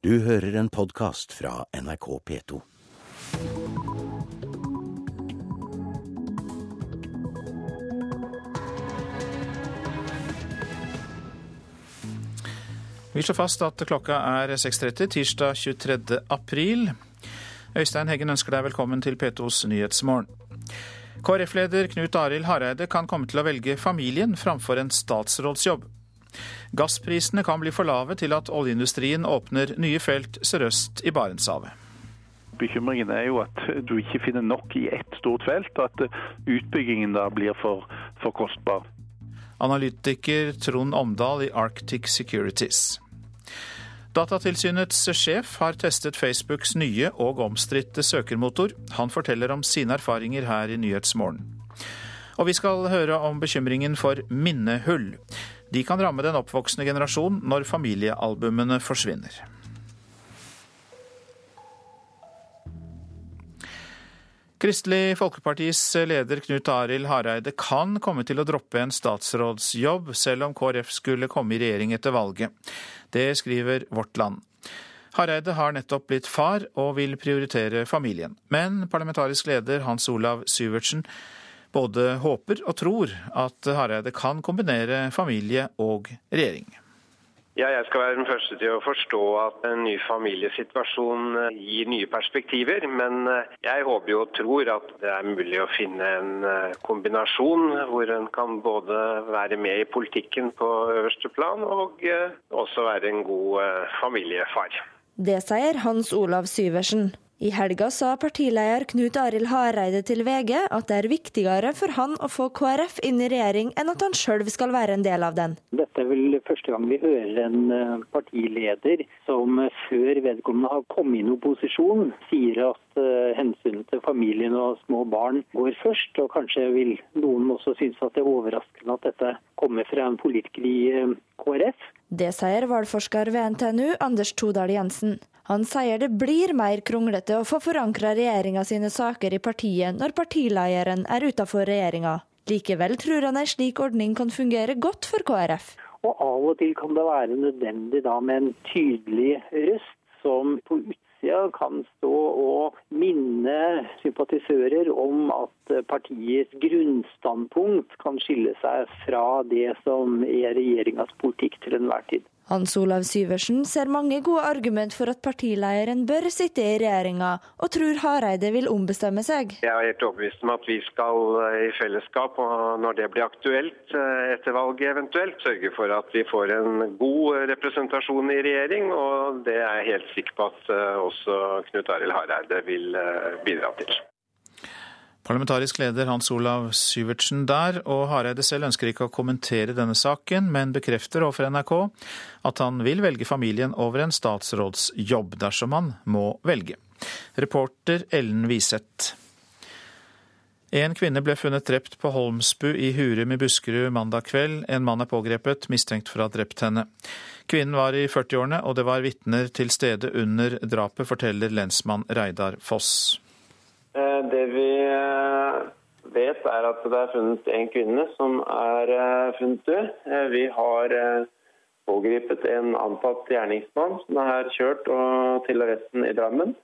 Du hører en podkast fra NRK P2. Vi slår fast at klokka er 6.30 tirsdag 23. april. Øystein Heggen ønsker deg velkommen til P2s Nyhetsmorgen. KrF-leder Knut Arild Hareide kan komme til å velge familien framfor en statsrådsjobb. Gassprisene kan bli for lave til at oljeindustrien åpner nye felt sørøst i Barentshavet. Bekymringen er jo at du ikke finner nok i ett stort felt, og at utbyggingen da blir for, for kostbar. Analytiker Trond Omdal i Arctic Securities. Datatilsynets sjef har testet Facebooks nye og omstridte søkermotor. Han forteller om sine erfaringer her i Nyhetsmorgen. Og vi skal høre om bekymringen for minnehull. De kan ramme den oppvoksende generasjon når familiealbumene forsvinner. Kristelig Folkepartis leder Knut Arild Hareide kan komme til å droppe en statsrådsjobb, selv om KrF skulle komme i regjering etter valget. Det skriver Vårt Land. Hareide har nettopp blitt far og vil prioritere familien. Men parlamentarisk leder Hans Olav Syvertsen både håper og tror at Hareide kan kombinere familie og regjering. Ja, jeg skal være den første til å forstå at en ny familiesituasjon eh, gir nye perspektiver. Men eh, jeg håper og tror at det er mulig å finne en eh, kombinasjon hvor en kan både være med i politikken på øverste plan og også være en god familiefar. Det sier Hans Olav Syversen. I helga sa partileder Knut Arild Hareide til VG at det er viktigere for han å få KrF inn i regjering enn at han sjøl skal være en del av den. Dette er vel første gang vi hører en eh, partileder som før vedkommende har kommet inn i opposisjon, sier at uh, hensynet til familien og små barn går først. Og kanskje vil noen også synes at det er overraskende at dette kommer fra en politiker i KrF. Det sier valgforsker ved NTNU Anders Todal Jensen. Han sier det blir mer kronglete å få forankra regjeringa sine saker i partiet når partilederen er utenfor regjeringa. Likevel tror han en slik ordning kan fungere godt for KrF. Og av og til kan det være nødvendig da med en tydelig røst som på utsida kan stå og minne sympatisører om at partiets grunnstandpunkt kan skille seg fra det som er regjeringas politikk til enhver tid. Hans Olav Syversen ser mange gode argument for at partilederen bør sitte i regjeringa, og tror Hareide vil ombestemme seg. Jeg er helt overbevist om at vi skal eh, i fellesskap, og når det blir aktuelt eh, etter valget eventuelt, sørge for at vi får en god representasjon i regjering. Og det er jeg helt sikker på at eh, også Knut Arild Hareide vil bidra til. Parlamentarisk leder Hans Olav Syvertsen der, og Hareide selv ønsker ikke å kommentere denne saken, men bekrefter overfor NRK at han vil velge familien over en statsrådsjobb dersom han må velge. Reporter Ellen Wiseth. En kvinne ble funnet drept på Holmsbu i Hurum i Buskerud mandag kveld. En mann er pågrepet, mistenkt for å ha drept henne. Kvinnen var i 40-årene, og det var vitner til stede under drapet, forteller lensmann Reidar Foss. Eh, det vi eh, vet er at det er funnet en kvinne som er eh, funnet død. Vi har pågripet en antatt gjerningsmann som er kjørt til arresten i Drammen.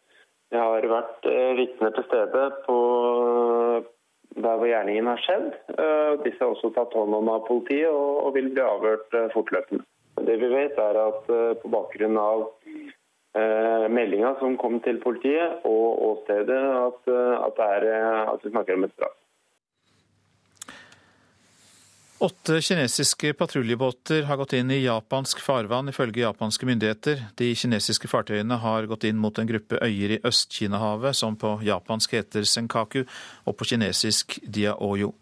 Vi har vært vitner til stede på der hvor gjerningen har skjedd. Disse er også tatt hånd om av politiet og vil bli avhørt fortløpende. Det vi vet er at på bakgrunn av eh, meldinga som kom til politiet og åstedet, at, eh, at, er, eh, at vi snakker om et drap. Åtte kinesiske patruljebåter har gått inn i japansk farvann, ifølge japanske myndigheter. De kinesiske fartøyene har gått inn mot en gruppe øyer i Øst-Kinahavet, som på japansk heter Senkaku, og på kinesisk Diaoyo.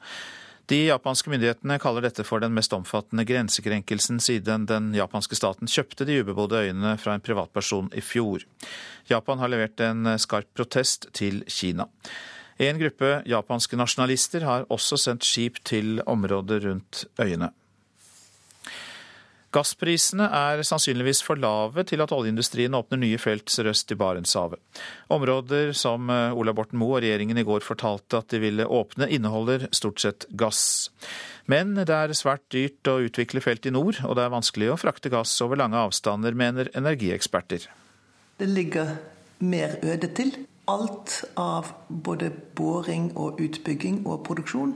De japanske myndighetene kaller dette for den mest omfattende grensekrenkelsen siden den japanske staten kjøpte de ubebodde øyene fra en privatperson i fjor. Japan har levert en skarp protest til Kina. En gruppe japanske nasjonalister har også sendt skip til området rundt øyene. Gassprisene er sannsynligvis for lave til at oljeindustrien åpner nye felt sørøst i Barentshavet. Områder som eh, Ola Borten Moe og regjeringen i går fortalte at de ville åpne, inneholder stort sett gass. Men det er svært dyrt å utvikle felt i nord, og det er vanskelig å frakte gass over lange avstander, mener energieksperter. Det ligger mer øde til. Alt av både boring og utbygging og produksjon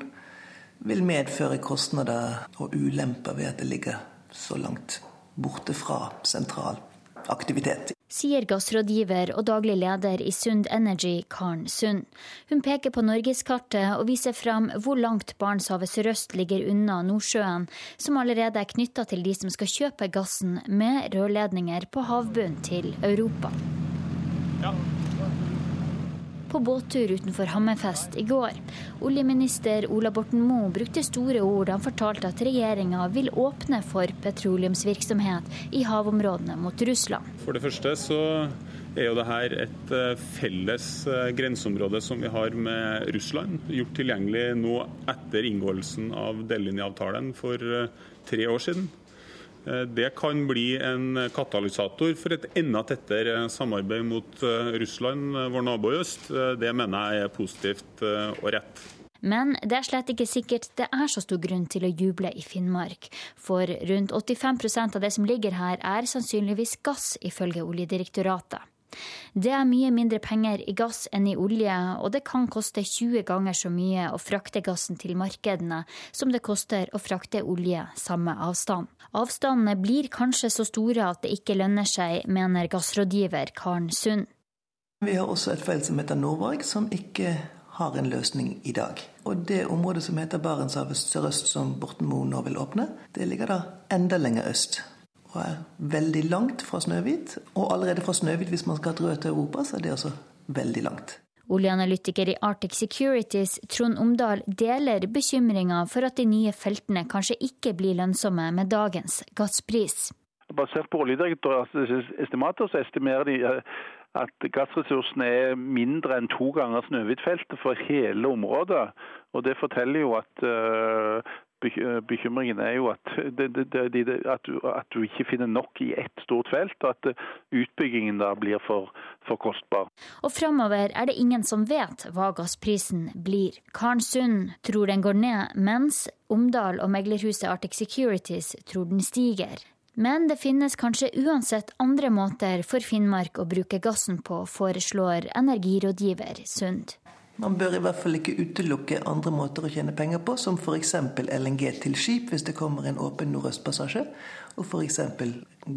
vil medføre kostnader og ulemper ved at det ligger så langt borte fra sentral aktivitet sier gassrådgiver og daglig leder i Sund Energy, Karen Sund. Hun peker på norgeskartet og viser fram hvor langt Barentshavet sørøst ligger unna Nordsjøen, som allerede er knytta til de som skal kjøpe gassen med rørledninger på havbunnen til Europa. Ja på båttur utenfor Hammerfest i går. Oljeminister Ola Borten Moe brukte store ord da han fortalte at regjeringa vil åpne for petroleumsvirksomhet i havområdene mot Russland. For det første så er jo dette et eh, felles eh, grenseområde som vi har med Russland, gjort tilgjengelig nå etter inngåelsen av delelinjeavtalen for eh, tre år siden. Eh, det kan bli en katalysator for et enda tettere samarbeid mot eh, Russland, eh, vår nabo i øst. Det mener jeg er positivt og rett. Men det er slett ikke sikkert det er så stor grunn til å juble i Finnmark. For rundt 85% av det som ligger her, er sannsynligvis gass, ifølge Oljedirektoratet. Det er mye mindre penger i gass enn i olje, og det kan koste 20 ganger så mye å frakte gassen til markedene som det koster å frakte olje samme avstand. Avstandene blir kanskje så store at det ikke lønner seg, mener gassrådgiver Karen Sund. Vi har også et felt som heter Nordvarg, som ikke har en løsning i dag. Og det området som heter Barentshavet sørøst, som Borten Moe nå vil åpne, det ligger da enda lenger øst og er veldig langt fra Snøhvit. Og allerede fra Snøhvit, hvis man skal ha til Europa, så er det også veldig langt. Oljeanalytiker i Arctic Securities, Trond Omdal, deler bekymringa for at de nye feltene kanskje ikke blir lønnsomme med dagens gasspris. Basert på Oljedirektoratets estimater så estimerer de eh, at gassressursene er mindre enn to ganger Snøhvitfeltet for hele området. Og Det forteller jo at uh, Bekymringen er jo at, det, det, det, at, du, at, du, ikke finner nok i ett stort felt, og at utbyggingen da blir for, for kostbar. Og framover er det ingen som vet hva gassprisen blir. Karen Sund tror den går ned, mens Omdal og meglerhuset Arctic Securities tror den stiger. Men det finnes kanskje uansett andre måter for Finnmark å bruke gassen på, foreslår energirådgiver Sund. Man bør i hvert fall ikke utelukke andre måter å tjene penger på, som f.eks. LNG til skip hvis det kommer en åpen nordøstpassasje, og f.eks.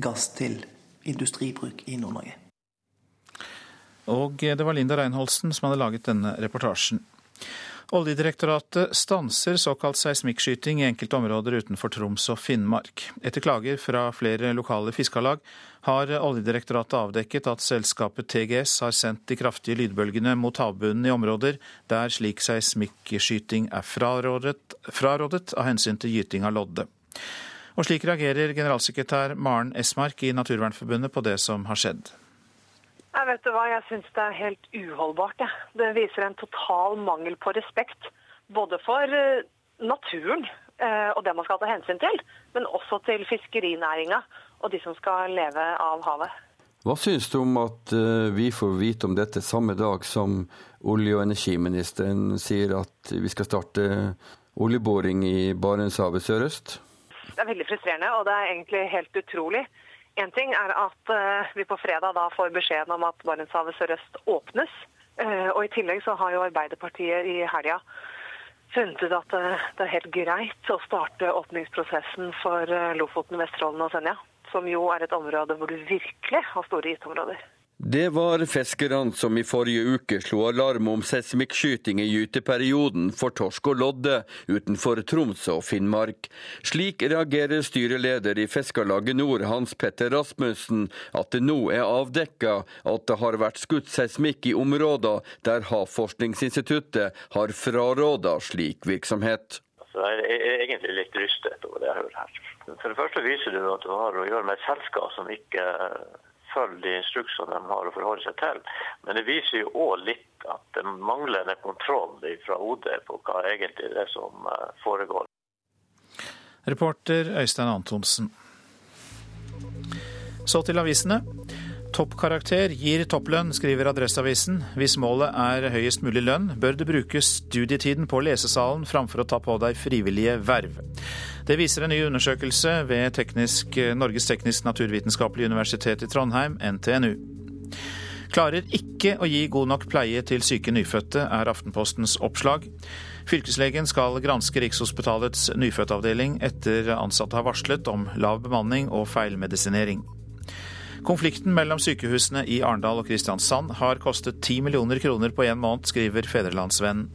gass til industribruk i Nord-Norge. Og det var Linda Reinholsen som hadde laget denne reportasjen. Oljedirektoratet stanser såkalt seismikkskyting i enkelte områder utenfor Troms og Finnmark. Etter klager fra flere lokale fiskarlag har Oljedirektoratet avdekket at selskapet TGS har sendt de kraftige lydbølgene mot havbunnen i områder der slik seismikkskyting er frarådet, frarådet av hensyn til gyting av lodde. Og slik reagerer generalsekretær Maren Esmark i Naturvernforbundet på det som har skjedd. Jeg vet du hva, jeg syns det er helt uholdbart. Ja. Det viser en total mangel på respekt. Både for eh, naturen og det man skal ta hensyn til, men også til fiskerinæringa og de som skal leve av havet. Hva syns du om at eh, vi får vite om dette samme dag som olje- og energiministeren sier at vi skal starte oljeboring i Barentshavet sørøst? Det er veldig frustrerende, og det er egentlig helt utrolig. En ting er at uh, vi på fredag da får beskjeden om at Barentshavet sørøst åpnes. Og I tillegg så har jo Arbeiderpartiet i helga funnet ut at det er helt greit å starte åpningsprosessen for Lofoten, Vesterålen og Senja. Som jo er et område hvor du virkelig har store gyteområder. Det var fiskerne som i forrige uke slo alarm om seismikkskyting i gyteperioden for torsk og lodde utenfor Troms og Finnmark. Slik reagerer styreleder i Fiskarlaget Nord, Hans Petter Rasmussen, at det nå er avdekka at det har vært skutt seismikk i områder der Havforskningsinstituttet har fraråda slik virksomhet. Så jeg er egentlig litt rystet over det jeg hører her. For det første viser det at du har å gjøre med et selskap som ikke følge de instruksene de har å forholde seg til. Men det viser jo òg litt at det mangler kontroll fra OD på hva egentlig det er som eh, foregår. Reporter Øystein Antonsen. Så til avisene. Toppkarakter gir topplønn, skriver Adresseavisen. Hvis målet er høyest mulig lønn, bør det brukes studietiden på lesesalen framfor å ta på deg frivillige verv. Det viser en ny undersøkelse ved teknisk, Norges teknisk naturvitenskapelige universitet i Trondheim, NTNU. Klarer ikke å gi god nok pleie til syke nyfødte, er Aftenpostens oppslag. Fylkeslegen skal granske Rikshospitalets nyfødtavdeling etter ansatte har varslet om lav bemanning og feilmedisinering. Konflikten mellom sykehusene i Arendal og Kristiansand har kostet 10 millioner kroner på én måned, skriver Fedrelandsvennen.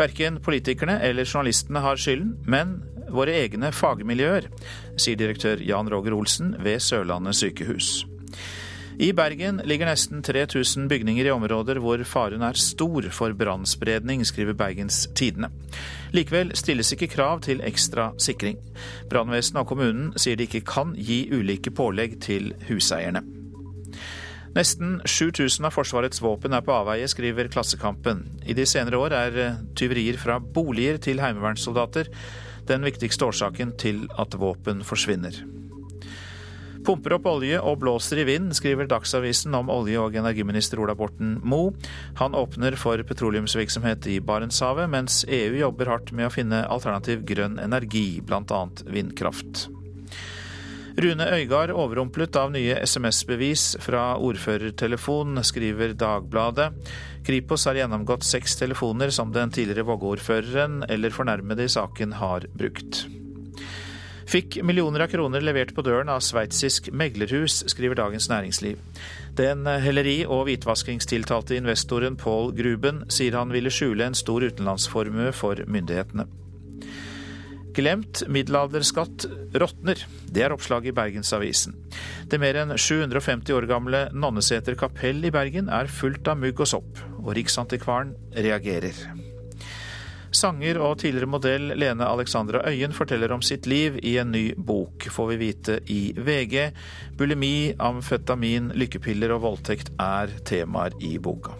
Verken politikerne eller journalistene har skylden, men våre egne fagmiljøer, sier direktør Jan Roger Olsen ved Sørlandet sykehus. I Bergen ligger nesten 3000 bygninger i områder hvor faren er stor for brannspredning, skriver Bergens Tidende. Likevel stilles ikke krav til ekstra sikring. Brannvesenet og kommunen sier de ikke kan gi ulike pålegg til huseierne. Nesten 7000 av Forsvarets våpen er på avveie, skriver Klassekampen. I de senere år er tyverier fra boliger til heimevernssoldater den viktigste årsaken til at våpen forsvinner. Pumper opp olje og blåser i vind, skriver Dagsavisen om olje- og energiminister Ola Borten Moe. Han åpner for petroleumsvirksomhet i Barentshavet, mens EU jobber hardt med å finne alternativ grønn energi, bl.a. vindkraft. Rune Øygard overrumplet av nye SMS-bevis fra ordførertelefon, skriver Dagbladet. Kripos har gjennomgått seks telefoner som den tidligere Vågå-ordføreren eller fornærmede i saken har brukt. Fikk millioner av kroner levert på døren av sveitsisk meglerhus, skriver Dagens Næringsliv. Den helleri- og hvitvaskingstiltalte investoren Paul Gruben sier han ville skjule en stor utenlandsformue for myndighetene. Glemt middelalderskatt råtner. Det er oppslaget i Bergensavisen. Det mer enn 750 år gamle Nonneseter kapell i Bergen er fullt av mugg og sopp, og Riksantikvaren reagerer. Sanger og tidligere modell Lene Alexandra Øyen forteller om sitt liv i en ny bok, får vi vite i VG. Bulimi, amfetamin, lykkepiller og voldtekt er temaer i boka.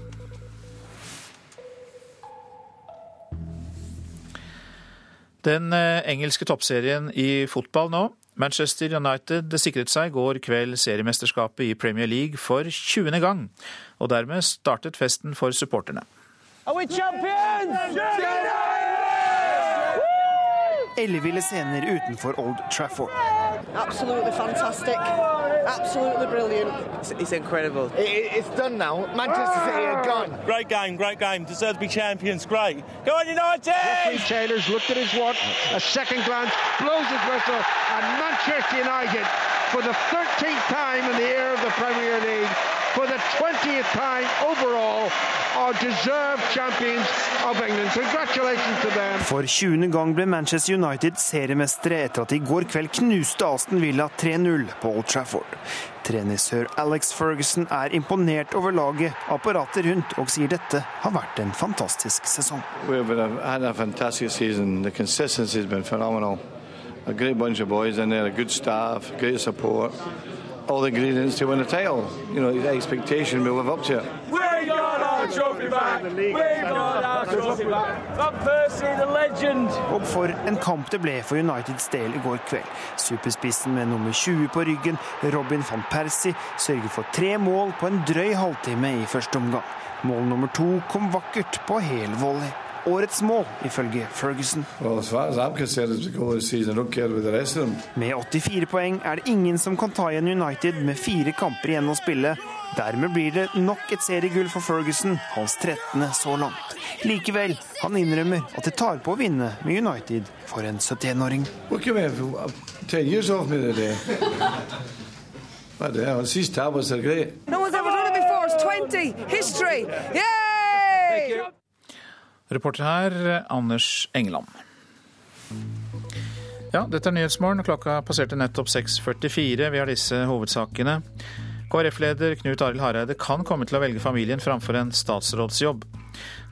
Den eh, engelske toppserien i fotball nå. Manchester United sikret seg går kveld seriemesterskapet i Premier League for 20. gang, og dermed startet festen for supporterne. Elleville scener utenfor Old Trafford. Absolutely fantastic. Absolutely brilliant. It's, it's incredible. It, it's done now. Manchester City are gone. Great game, great game. Deserve to be champions. Great. Go on, United! Jeffrey Taylor's looked at his watch, a second glance, blows his whistle, and Manchester United, for the 13th time in the era of the Premier League, for the 20th time overall, are deserved champions of England. Congratulations to them. For 20. gang ble Manchester United seriemestere etter at de i går kveld knuste Aston Villa 3-0 på Old Trafford. Trener sir Alex Ferguson er imponert over laget, apparatet rundt, og sier dette har vært en fantastisk sesong. Vi had a fantastic season. The consistency has been phenomenal. A great bunch of boys in there, a good staff, great support. All the ingredients to win a title. You know, the expectation we live up to it. We got our trophy back! We got our trophy back! Van Persie, the legend! Og for en kamp det ble for Uniteds del i går kveld. Superspissen med nummer 20 på ryggen, Robin van Persie, sørger for tre mål på en drøy halvtime i første omgang. Mål nummer to kom vakkert på hel volley. Årets mål, ifølge Ferguson. Well, as far as I'm concerned, it's the goal of the season. I don't care with the rest of them. Med 84 poeng er det ingen som kan ta igjen United med fire kamper igjen å spille. Dermed blir det nok et seriegull for Ferguson, hans 13. så langt. Likevel, han innrømmer at det tar på å vinne med United for en 71-åring. Hva came in? Ten years off me today. But yeah, these tablets are great. No one's ever done it before. It's 20. History. Yay! Reporter her, Anders Engeland. Ja, dette er Nyhetsmorgen, klokka passerte nettopp 6.44. Vi har disse hovedsakene. KrF-leder Knut Arild Hareide kan komme til å velge familien framfor en statsrådsjobb.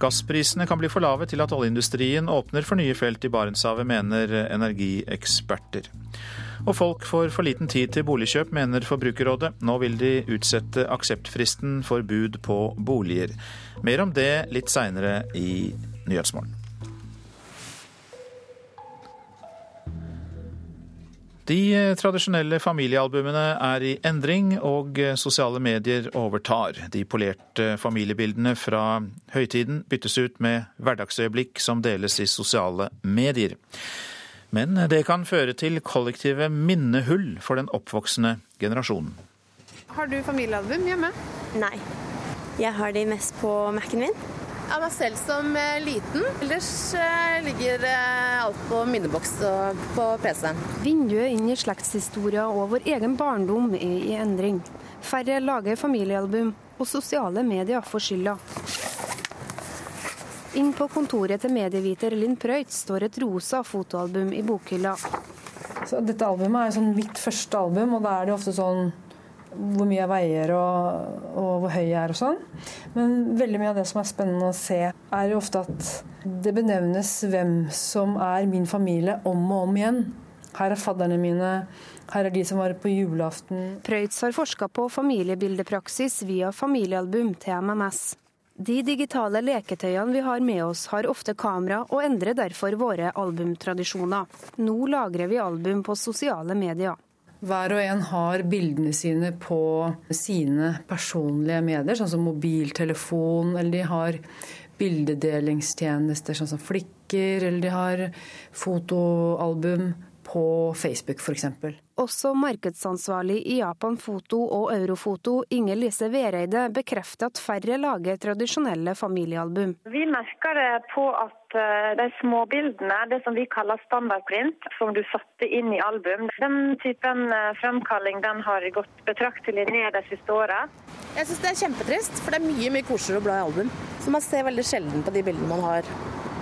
Gassprisene kan bli for lave til at oljeindustrien åpner for nye felt i Barentshavet, mener energieksperter. Og folk får for liten tid til boligkjøp, mener Forbrukerrådet. Nå vil de utsette akseptfristen for bud på boliger. Mer om det litt seinere i Nyhetsmorgen. De tradisjonelle familiealbumene er i endring, og sosiale medier overtar. De polerte familiebildene fra høytiden byttes ut med hverdagsøyeblikk som deles i sosiale medier. Men det kan føre til kollektive minnehull for den oppvoksende generasjonen. Har du familiealbum hjemme? Nei. Jeg har de mest på Mac-en min. Av meg selv som eh, liten. Ellers eh, ligger eh, alt på minneboks og på PC-en. Vinduet inn i slektshistoria og vår egen barndom er i endring. Færre lager familiealbum, og sosiale medier får skylda. Inn på kontoret til medieviter Linn Prøyt står et rosa fotoalbum i bokhylla. Så dette albumet er sånn mitt første album, og da er det ofte sånn hvor mye jeg veier og, og, hvor høy jeg er og sånn. Men veldig mye av det som er spennende å se, er jo ofte at det benevnes hvem som er min familie om og om igjen. Her er fadderne mine, her er de som var på julaften. Preutz har forska på familiebildepraksis via familiealbum til MMS. De digitale leketøyene vi har med oss, har ofte kamera, og endrer derfor våre albumtradisjoner. Nå lagrer vi album på sosiale medier. Hver og en har bildene sine på sine personlige medier, sånn som mobiltelefon, eller de har bildedelingstjenester sånn som Flikker, eller de har fotoalbum på Facebook f.eks. Også markedsansvarlig i Japan Foto og Eurofoto, Inger Lise Vereide, bekrefter at færre lager tradisjonelle familiealbum. Vi merker det på at eh, de småbildene, det som vi kaller standardprint, som du satte inn i album, den typen eh, fremkalling den har gått betraktelig ned de siste åra. Jeg syns det er kjempetrist, for det er mye mye koseligere å bla i album. Så man ser veldig sjelden på de bildene man har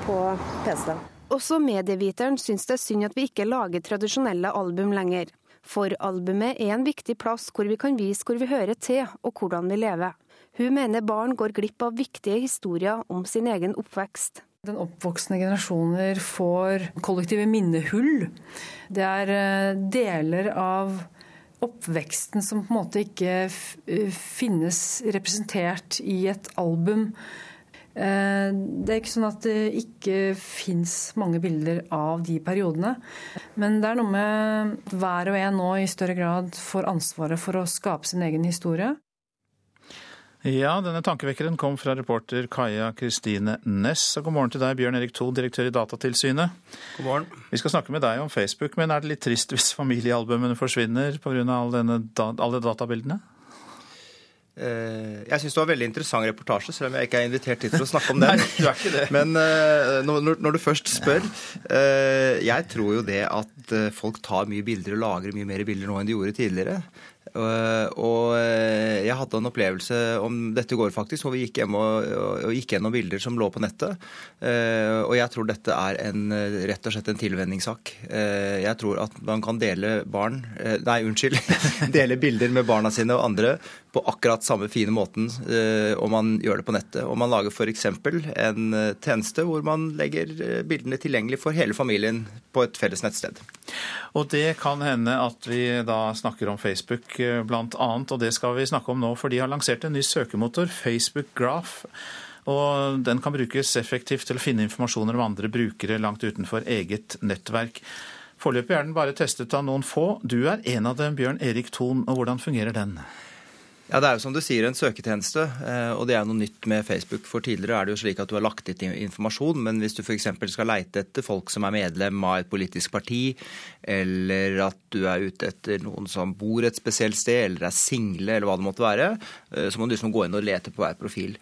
på PC. Også medieviteren syns det er synd at vi ikke lager tradisjonelle album lenger. For albumet er en viktig plass hvor vi kan vise hvor vi hører til og hvordan vi lever. Hun mener barn går glipp av viktige historier om sin egen oppvekst. Den oppvoksende generasjoner får kollektive minnehull. Det er eh, deler av oppveksten som på en måte ikke finnes representert i et album. Eh, det er ikke sånn at det ikke fins mange bilder av de periodene. Men det er noe med hver og en nå i større grad får ansvaret for å skape sin egen historie. Ja, denne tankevekkeren kom fra reporter Kaja Kristine Næss. Og god morgen til deg, Bjørn Erik Thon, direktør i Datatilsynet. God morgen. Vi skal snakke med deg om Facebook, men er det litt trist hvis familiealbumene forsvinner pga. alle, alle databildene? Eh, jeg syns det var en veldig interessant reportasje, selv om jeg ikke er invitert hit for å snakke om den. Nei, du er ikke det. Men uh, når, når, du først spør uh, Jeg tror jo det at folk tar mye bilder og lagrer mye mer bilder nå enn de gjorde tidligere. Og jeg hadde en opplevelse om dette i går, faktisk, hvor vi gikk hjem og, og, og gikk gjennom bilder som lå på nettet. og jeg tror dette er en, rett og slett en tilvenningssak. jeg tror at man kan dele barn Nei, unnskyld. dele bilder med barna sine og andre på akkurat samme fine måten eh, om man gjør det på nettet. Om man lager f.eks. en eh, tjeneste hvor man legger eh, bildene tilgjengelig for hele familien på et felles nettsted. Og det kan hende at vi da snakker om Facebook bl.a., og det skal vi snakke om nå, for de har lansert en ny søkemotor, Facebook Graph. Og den kan brukes effektivt til å finne informasjoner om andre brukere langt utenfor eget nettverk. Foreløpig er den bare testet av noen få. Du er en av dem, Bjørn Erik Thon, og hvordan fungerer den? Ja, Det er jo som du sier en søketjeneste, eh, og det er noe nytt med Facebook. For tidligere er det jo slik at du har lagt ut informasjon, men hvis du f.eks. skal leite etter folk som er medlem av et politisk parti, eller at du er ute etter noen som bor et spesielt sted, eller er single, eller hva det måtte være, eh, så må du liksom gå inn og lete på hver profil.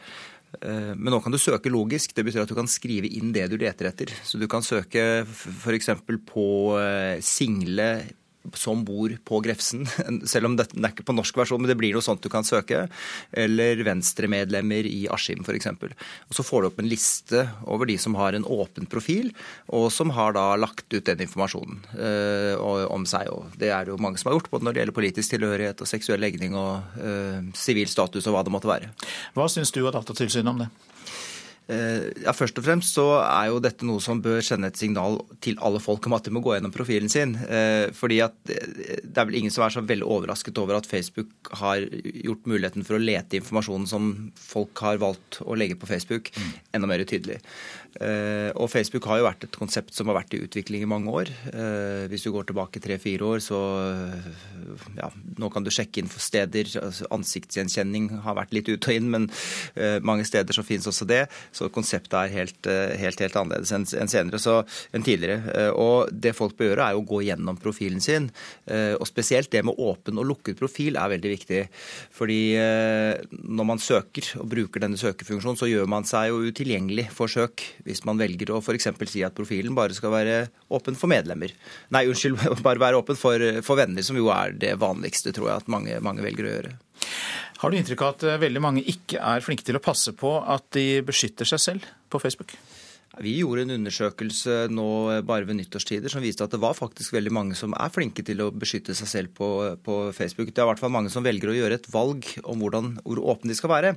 Eh, men nå kan du søke logisk. Det betyr at du kan skrive inn det du leter etter. Så du kan søke f.eks. på single som bor på Grefsen, selv om det er ikke på norsk versjon, men det blir noe sånt du kan søke. Eller Venstre-medlemmer i Askim f.eks. Så får du opp en liste over de som har en åpen profil, og som har da lagt ut den informasjonen øh, om seg. Og det er det jo mange som har gjort, både når det gjelder politisk tilhørighet og seksuell legning og eh, sivil øh, status og hva det måtte være. Hva syns du og Datatilsynet om det? Eh, ja, Først og fremst så er jo dette noe som bør sende et signal til alle folk om at de må gå gjennom profilen sin. Eh, fordi at eh, Det er vel ingen som er så veldig overrasket over at Facebook har gjort muligheten for å lete informasjonen som folk har valgt å legge på Facebook, mm. enda mer tydelig. Og Facebook har jo vært et konsept som har vært i utvikling i mange år. Hvis du går tilbake tre-fire år, så ja, nå kan du sjekke inn for steder. Altså ansiktsgjenkjenning har vært litt ut og inn, men mange steder så finnes også det. Så konseptet er helt, helt, helt annerledes enn senere, så, enn tidligere. Og det folk bør gjøre, er å gå gjennom profilen sin. Og spesielt det med åpen og lukket profil er veldig viktig. Fordi når man søker og bruker denne søkefunksjonen, så gjør man seg jo utilgjengelig for søk hvis man velger å f.eks. si at profilen bare skal være åpen for medlemmer. Nei, unnskyld, bare være åpen for, for venner, som jo er det vanligste, tror jeg at mange, mange velger å gjøre. Har du inntrykk av at veldig mange ikke er flinke til å passe på at de beskytter seg selv på Facebook? Vi gjorde en undersøkelse nå bare ved nyttårstider som viste at det var faktisk veldig mange som er flinke til å beskytte seg selv på, på Facebook. Det er i hvert fall mange som velger å gjøre et valg om hvordan, hvor åpne de skal være.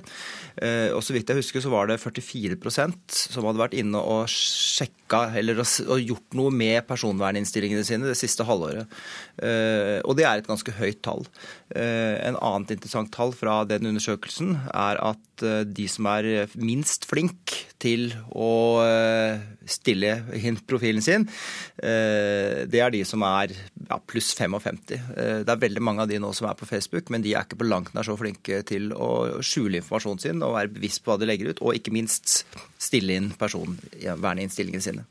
Eh, og så vidt jeg husker så var det 44% som hadde vært inne og sjekka eller og gjort noe med personverninnstillingene sine det siste halvåret. Eh, og det er et ganske høyt tall. Eh, en annet interessant tall fra den undersøkelsen er at de som er minst flink til å Eh, stille inn profilen sin, eh, det er de som er ja, pluss 55. Eh, det er veldig mange av de nå som er på Facebook, men de er ikke på langt nær så flinke til å skjule informasjonen sin og være bevisst på hva de legger ut, og ikke minst stille inn personverninnstillingene sine.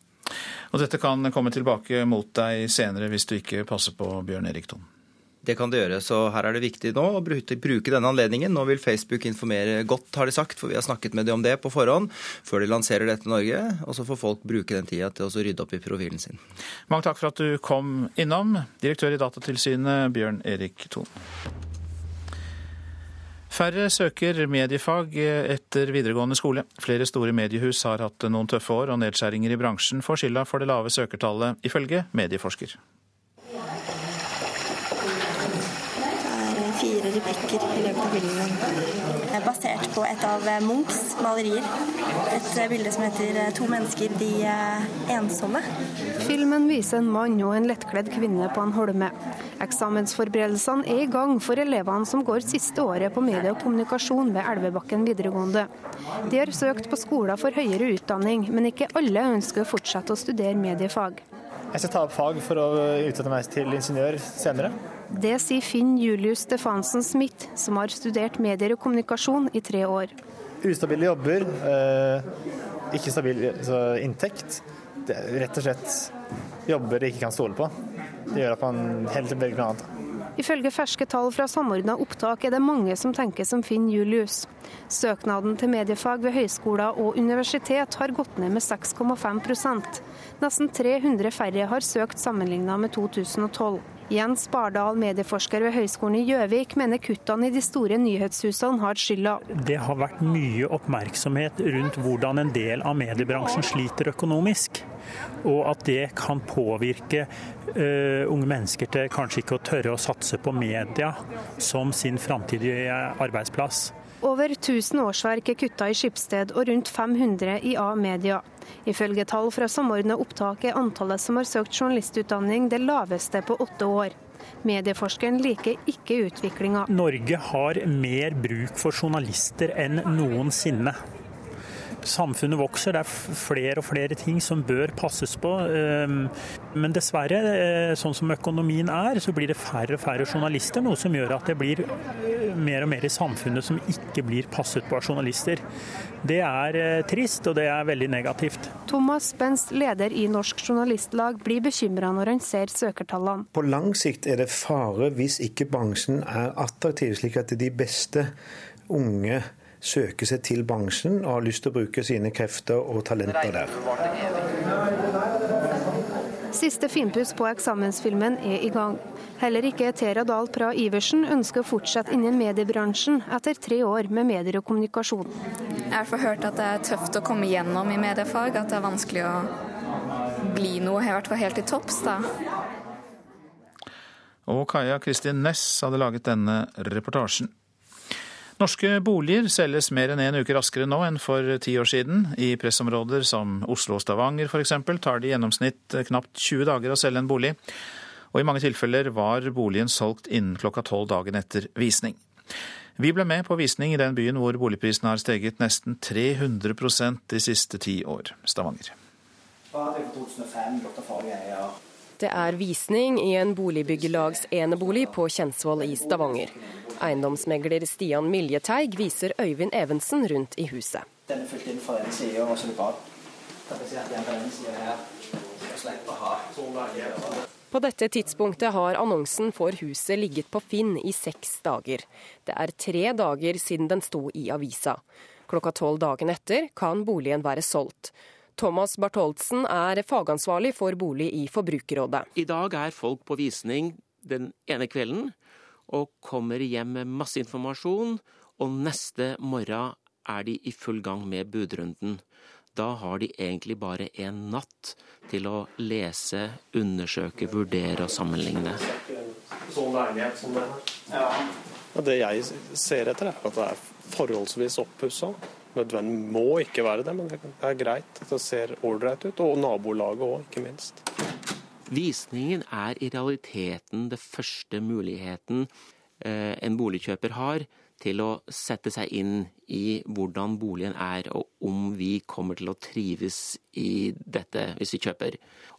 Og dette kan komme tilbake mot deg senere hvis du ikke passer på Bjørn Erik Thon? Det kan det gjøre. Så her er det viktig nå å bruke denne anledningen. Nå vil Facebook informere godt, har de sagt, for vi har snakket med dem om det på forhånd før de lanserer dette i Norge. Og så får folk bruke den tida til å rydde opp i profilen sin. Mange takk for at du kom innom, direktør i Datatilsynet, Bjørn Erik Thon. Færre søker mediefag etter videregående skole. Flere store mediehus har hatt noen tøffe år, og nedskjæringer i bransjen får skylda for det lave søkertallet, ifølge medieforsker. Replikker i løpet av filmen. Basert på et av Munchs malerier. Et bilde som heter 'To mennesker, de ensomme'. Filmen viser en mann og en lettkledd kvinne på en holme. Eksamensforberedelsene er i gang for elevene som går siste året på medie og kommunikasjon ved Elvebakken videregående. De har søkt på skoler for høyere utdanning, men ikke alle ønsker å fortsette å studere mediefag. Jeg skal ta opp fag for å utdanne meg til ingeniør senere. Det sier Finn Julius Stefansen Smith, som har studert medier og kommunikasjon i tre år. Ustabile jobber, eh, ikke stabil inntekt. Det er rett og slett jobber de ikke kan stole på. Det gjør at man heller velger noe annet. Ifølge ferske tall fra Samordna opptak er det mange som tenker som Finn Julius. Søknaden til mediefag ved høyskoler og universitet har gått ned med 6,5% Nesten 300 færre har søkt sammenlignet med 2012. Jens Bardal, medieforsker ved Høgskolen i Gjøvik, mener kuttene i de store nyhetshusene har skylda. Det har vært mye oppmerksomhet rundt hvordan en del av mediebransjen sliter økonomisk. Og at det kan påvirke uh, unge mennesker til kanskje ikke å tørre å satse på media som sin framtidige arbeidsplass. Over 1000 årsverk er kutta i Skipsted og rundt 500 i A-media. Ifølge tall fra Samordna opptak er antallet som har søkt journalistutdanning det laveste på åtte år. Medieforskeren liker ikke utviklinga. Norge har mer bruk for journalister enn noensinne. Samfunnet vokser, det er flere og flere ting som bør passes på. Ehm, men dessverre, eh, sånn som økonomien er, så blir det færre og færre journalister. Noe som gjør at det blir eh, mer og mer i samfunnet som ikke blir passet på av journalister. Det er eh, trist, og det er veldig negativt. Thomas Benz, leder i Norsk Journalistlag, blir bekymra når han ser søkertallene. På lang sikt er det fare hvis ikke bransjen er attraktiv, slik at de beste unge søker seg til bransjen og har lyst til å bruke sine krefter og talenter der. Siste finpuss på eksamensfilmen er i gang. Heller ikke Tera Dahl Pra Iversen ønsker å fortsette innen mediebransjen etter tre år med medier og kommunikasjon. Jeg har i hørt at det er tøft å komme gjennom i mediefag, at det er vanskelig å bli noe i hvert fall helt til topps. da. Og Kaja Kristin Næss hadde laget denne reportasjen. Norske boliger selges mer enn en uke raskere nå enn for ti år siden. I pressområder som Oslo og Stavanger f.eks. tar det i gjennomsnitt knapt 20 dager å selge en bolig. Og i mange tilfeller var boligen solgt innen klokka tolv dagen etter visning. Vi ble med på visning i den byen hvor boligprisene har steget nesten 300% de siste ti år, Stavanger. Det er visning i en boligbyggelags enebolig på Kjensvoll i Stavanger. Eiendomsmegler Stian Miljeteig viser Øyvind Evensen rundt i huset. Den er fylt inn fra den sida, og så det bak. Kan jeg si at den på denne sida her, og slipper å ha På dette tidspunktet har annonsen for huset ligget på Finn i seks dager. Det er tre dager siden den sto i avisa. Klokka tolv dagen etter kan boligen være solgt. Thomas Bartholdsen er fagansvarlig for bolig i Forbrukerrådet. I dag er folk på visning den ene kvelden og kommer hjem med masse informasjon, og neste morgen er de i full gang med budrunden. Da har de egentlig bare en natt til å lese, undersøke, vurdere og sammenligne. Sånn leilighet som det ja. Det jeg ser etter, er at det er forholdsvis oppussa. Nødvendig må ikke være det, men det er greit. Det ser ålreit ut. Og nabolaget òg, ikke minst. Visningen er i realiteten det første muligheten eh, en boligkjøper har til å sette seg inn i hvordan boligen er, og om vi kommer til å trives i dette hvis vi kjøper.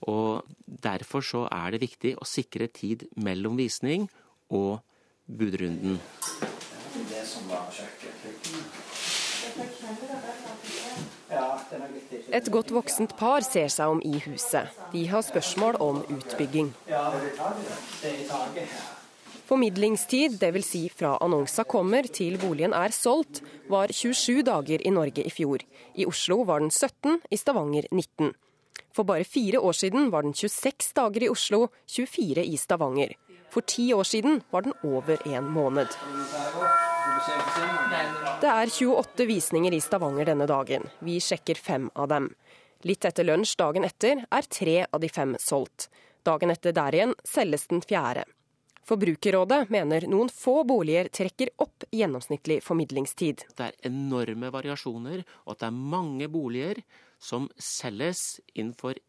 Og Derfor så er det viktig å sikre tid mellom visning og budrunden. Det som var Et godt voksent par ser seg om i huset. De har spørsmål om utbygging. Formidlingstid, dvs. Si fra annonsa kommer til boligen er solgt, var 27 dager i Norge i fjor. I Oslo var den 17, i Stavanger 19. For bare fire år siden var den 26 dager i Oslo, 24 i Stavanger. For ti år siden var den over en måned. Det er 28 visninger i Stavanger denne dagen. Vi sjekker fem av dem. Litt etter lunsj dagen etter er tre av de fem solgt. Dagen etter der igjen selges den fjerde. Forbrukerrådet mener noen få boliger trekker opp gjennomsnittlig formidlingstid. Det er enorme variasjoner, og at det er mange boliger som selges innenfor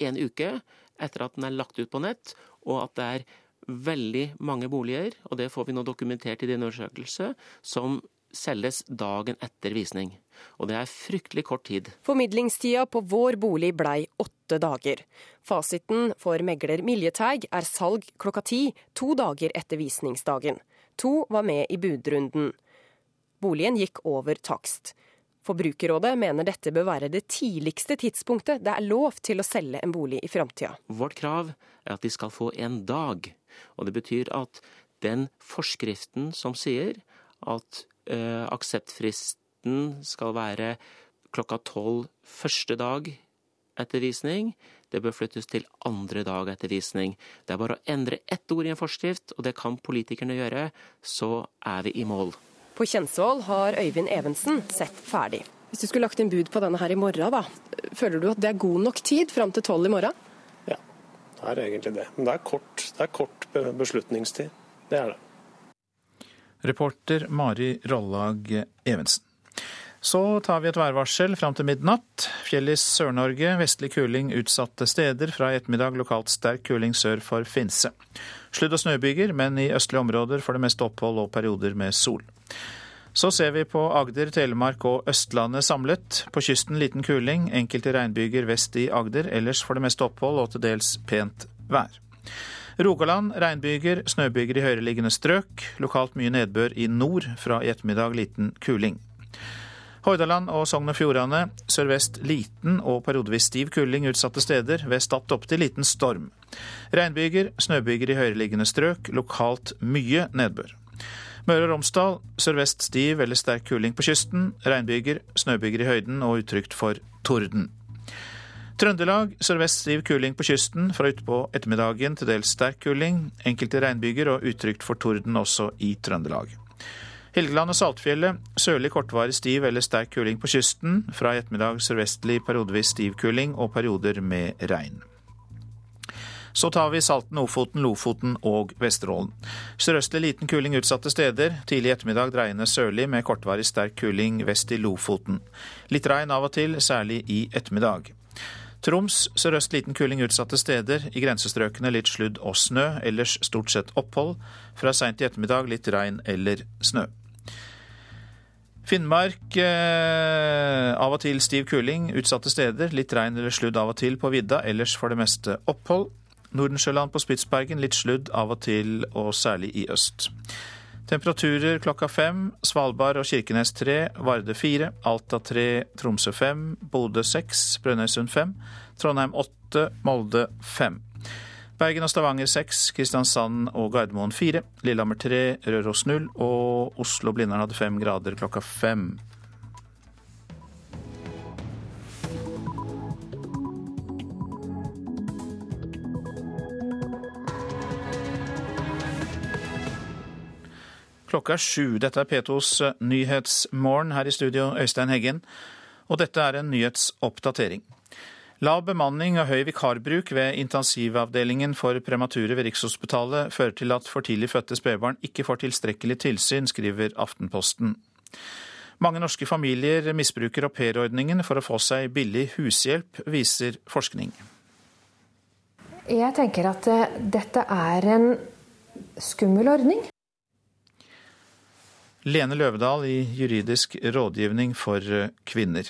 en uke etter at den er lagt ut på nett, og at det er veldig mange boliger, og det får vi nå dokumentert i din undersøkelse, som selges dagen etter visning. Og det er fryktelig kort tid. Formidlingstida på vår bolig blei åtte dager. Fasiten for megler Miljeteig er salg klokka ti, to dager etter visningsdagen. To var med i budrunden. Boligen gikk over takst. Forbrukerrådet mener dette bør være det tidligste tidspunktet det er lov til å selge en bolig i framtida. Vårt krav er at de skal få en dag og det betyr at den forskriften som sier at uh, akseptfristen skal være klokka tolv første dag etter visning, det bør flyttes til andre dag etter visning. Det er bare å endre ett ord i en forskrift, og det kan politikerne gjøre, så er vi i mål. På Kjensvoll har Øyvind Evensen sett ferdig. Hvis du skulle lagt inn bud på denne her i morgen, da, føler du at det er god nok tid fram til tolv i morgen? Det er egentlig det. Men det er kort, det er kort beslutningstid. Det er det. Reporter Mari Rollag Evensen. Så tar vi et værvarsel fram til midnatt. Fjell i Sør-Norge, vestlig kuling utsatte steder. Fra i ettermiddag lokalt sterk kuling sør for Finse. Sludd- og snøbyger, men i østlige områder for det meste opphold og perioder med sol. Så ser vi på Agder, Telemark og Østlandet samlet. På kysten liten kuling, enkelte regnbyger vest i Agder. Ellers for det meste opphold og til dels pent vær. Rogaland regnbyger, snøbyger i høyereliggende strøk. Lokalt mye nedbør i nord, fra i ettermiddag liten kuling. Hordaland og Sogn og Fjordane sørvest liten og periodevis stiv kuling utsatte steder. Ved Stad opptil liten storm. Regnbyger, snøbyger i høyereliggende strøk. Lokalt mye nedbør. Møre og Romsdal sørvest stiv eller sterk kuling på kysten. Regnbyger, snøbyger i høyden og utrygt for torden. Trøndelag sørvest stiv kuling på kysten. Fra utpå ettermiddagen til dels sterk kuling. Enkelte regnbyger og utrygt for torden også i Trøndelag. Helgeland og Saltfjellet sørlig kortvarig stiv eller sterk kuling på kysten. Fra i ettermiddag sørvestlig periodevis stiv kuling og perioder med regn. Så tar vi Salten, Ofoten, Lofoten og Vesterålen. Sørøstlig liten kuling utsatte steder. Tidlig ettermiddag dreiende sørlig med kortvarig sterk kuling vest i Lofoten. Litt regn av og til, særlig i ettermiddag. Troms sørøst liten kuling utsatte steder. I grensestrøkene litt sludd og snø, ellers stort sett opphold. Fra seint i ettermiddag litt regn eller snø. Finnmark eh, av og til stiv kuling utsatte steder. Litt regn eller sludd av og til på vidda, ellers for det meste opphold. Nordensjøland på Spitsbergen litt sludd av og til, og særlig i øst. Temperaturer klokka fem. Svalbard og Kirkenes tre, Varde fire, Alta tre, Tromsø fem, Bodø seks, Brønnøysund fem, Trondheim åtte, Molde fem. Bergen og Stavanger seks, Kristiansand og Gardermoen fire, Lillehammer tre, Røros null og Oslo-Blindern hadde fem grader klokka fem. Klokka er sju. Dette er P2s Nyhetsmorgen. Her i studio, Øystein Heggen. Og dette er en nyhetsoppdatering. Lav bemanning og høy vikarbruk ved intensivavdelingen for premature ved Rikshospitalet fører til at for tidlig fødte spedbarn ikke får tilstrekkelig tilsyn, skriver Aftenposten. Mange norske familier misbruker aupairordningen for å få seg billig hushjelp, viser forskning. Jeg tenker at eh, dette er en skummel ordning. Lene Løvedal i Juridisk rådgivning for kvinner.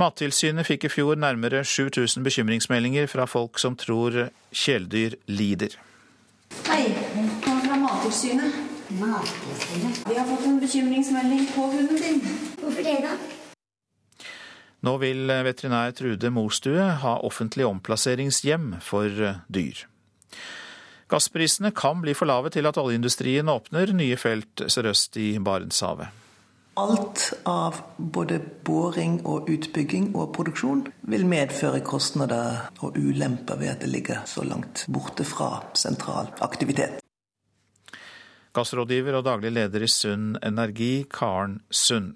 Mattilsynet fikk i fjor nærmere 7000 bekymringsmeldinger fra folk som tror kjæledyr lider. Hei, velkommen fra Mattilsynet. Mattilsynet? Vi har fått en bekymringsmelding på hunden din. Hvorfor det, da? Nå vil veterinær Trude Mostue ha offentlig omplasseringshjem for dyr. Gassprisene kan bli for lave til at oljeindustrien åpner nye felt sørøst i Barentshavet. Alt av både boring og utbygging og produksjon vil medføre kostnader og ulemper ved at det ligger så langt borte fra sentral aktivitet. Gassrådgiver og daglig leder i Sund Energi, Karen Sund.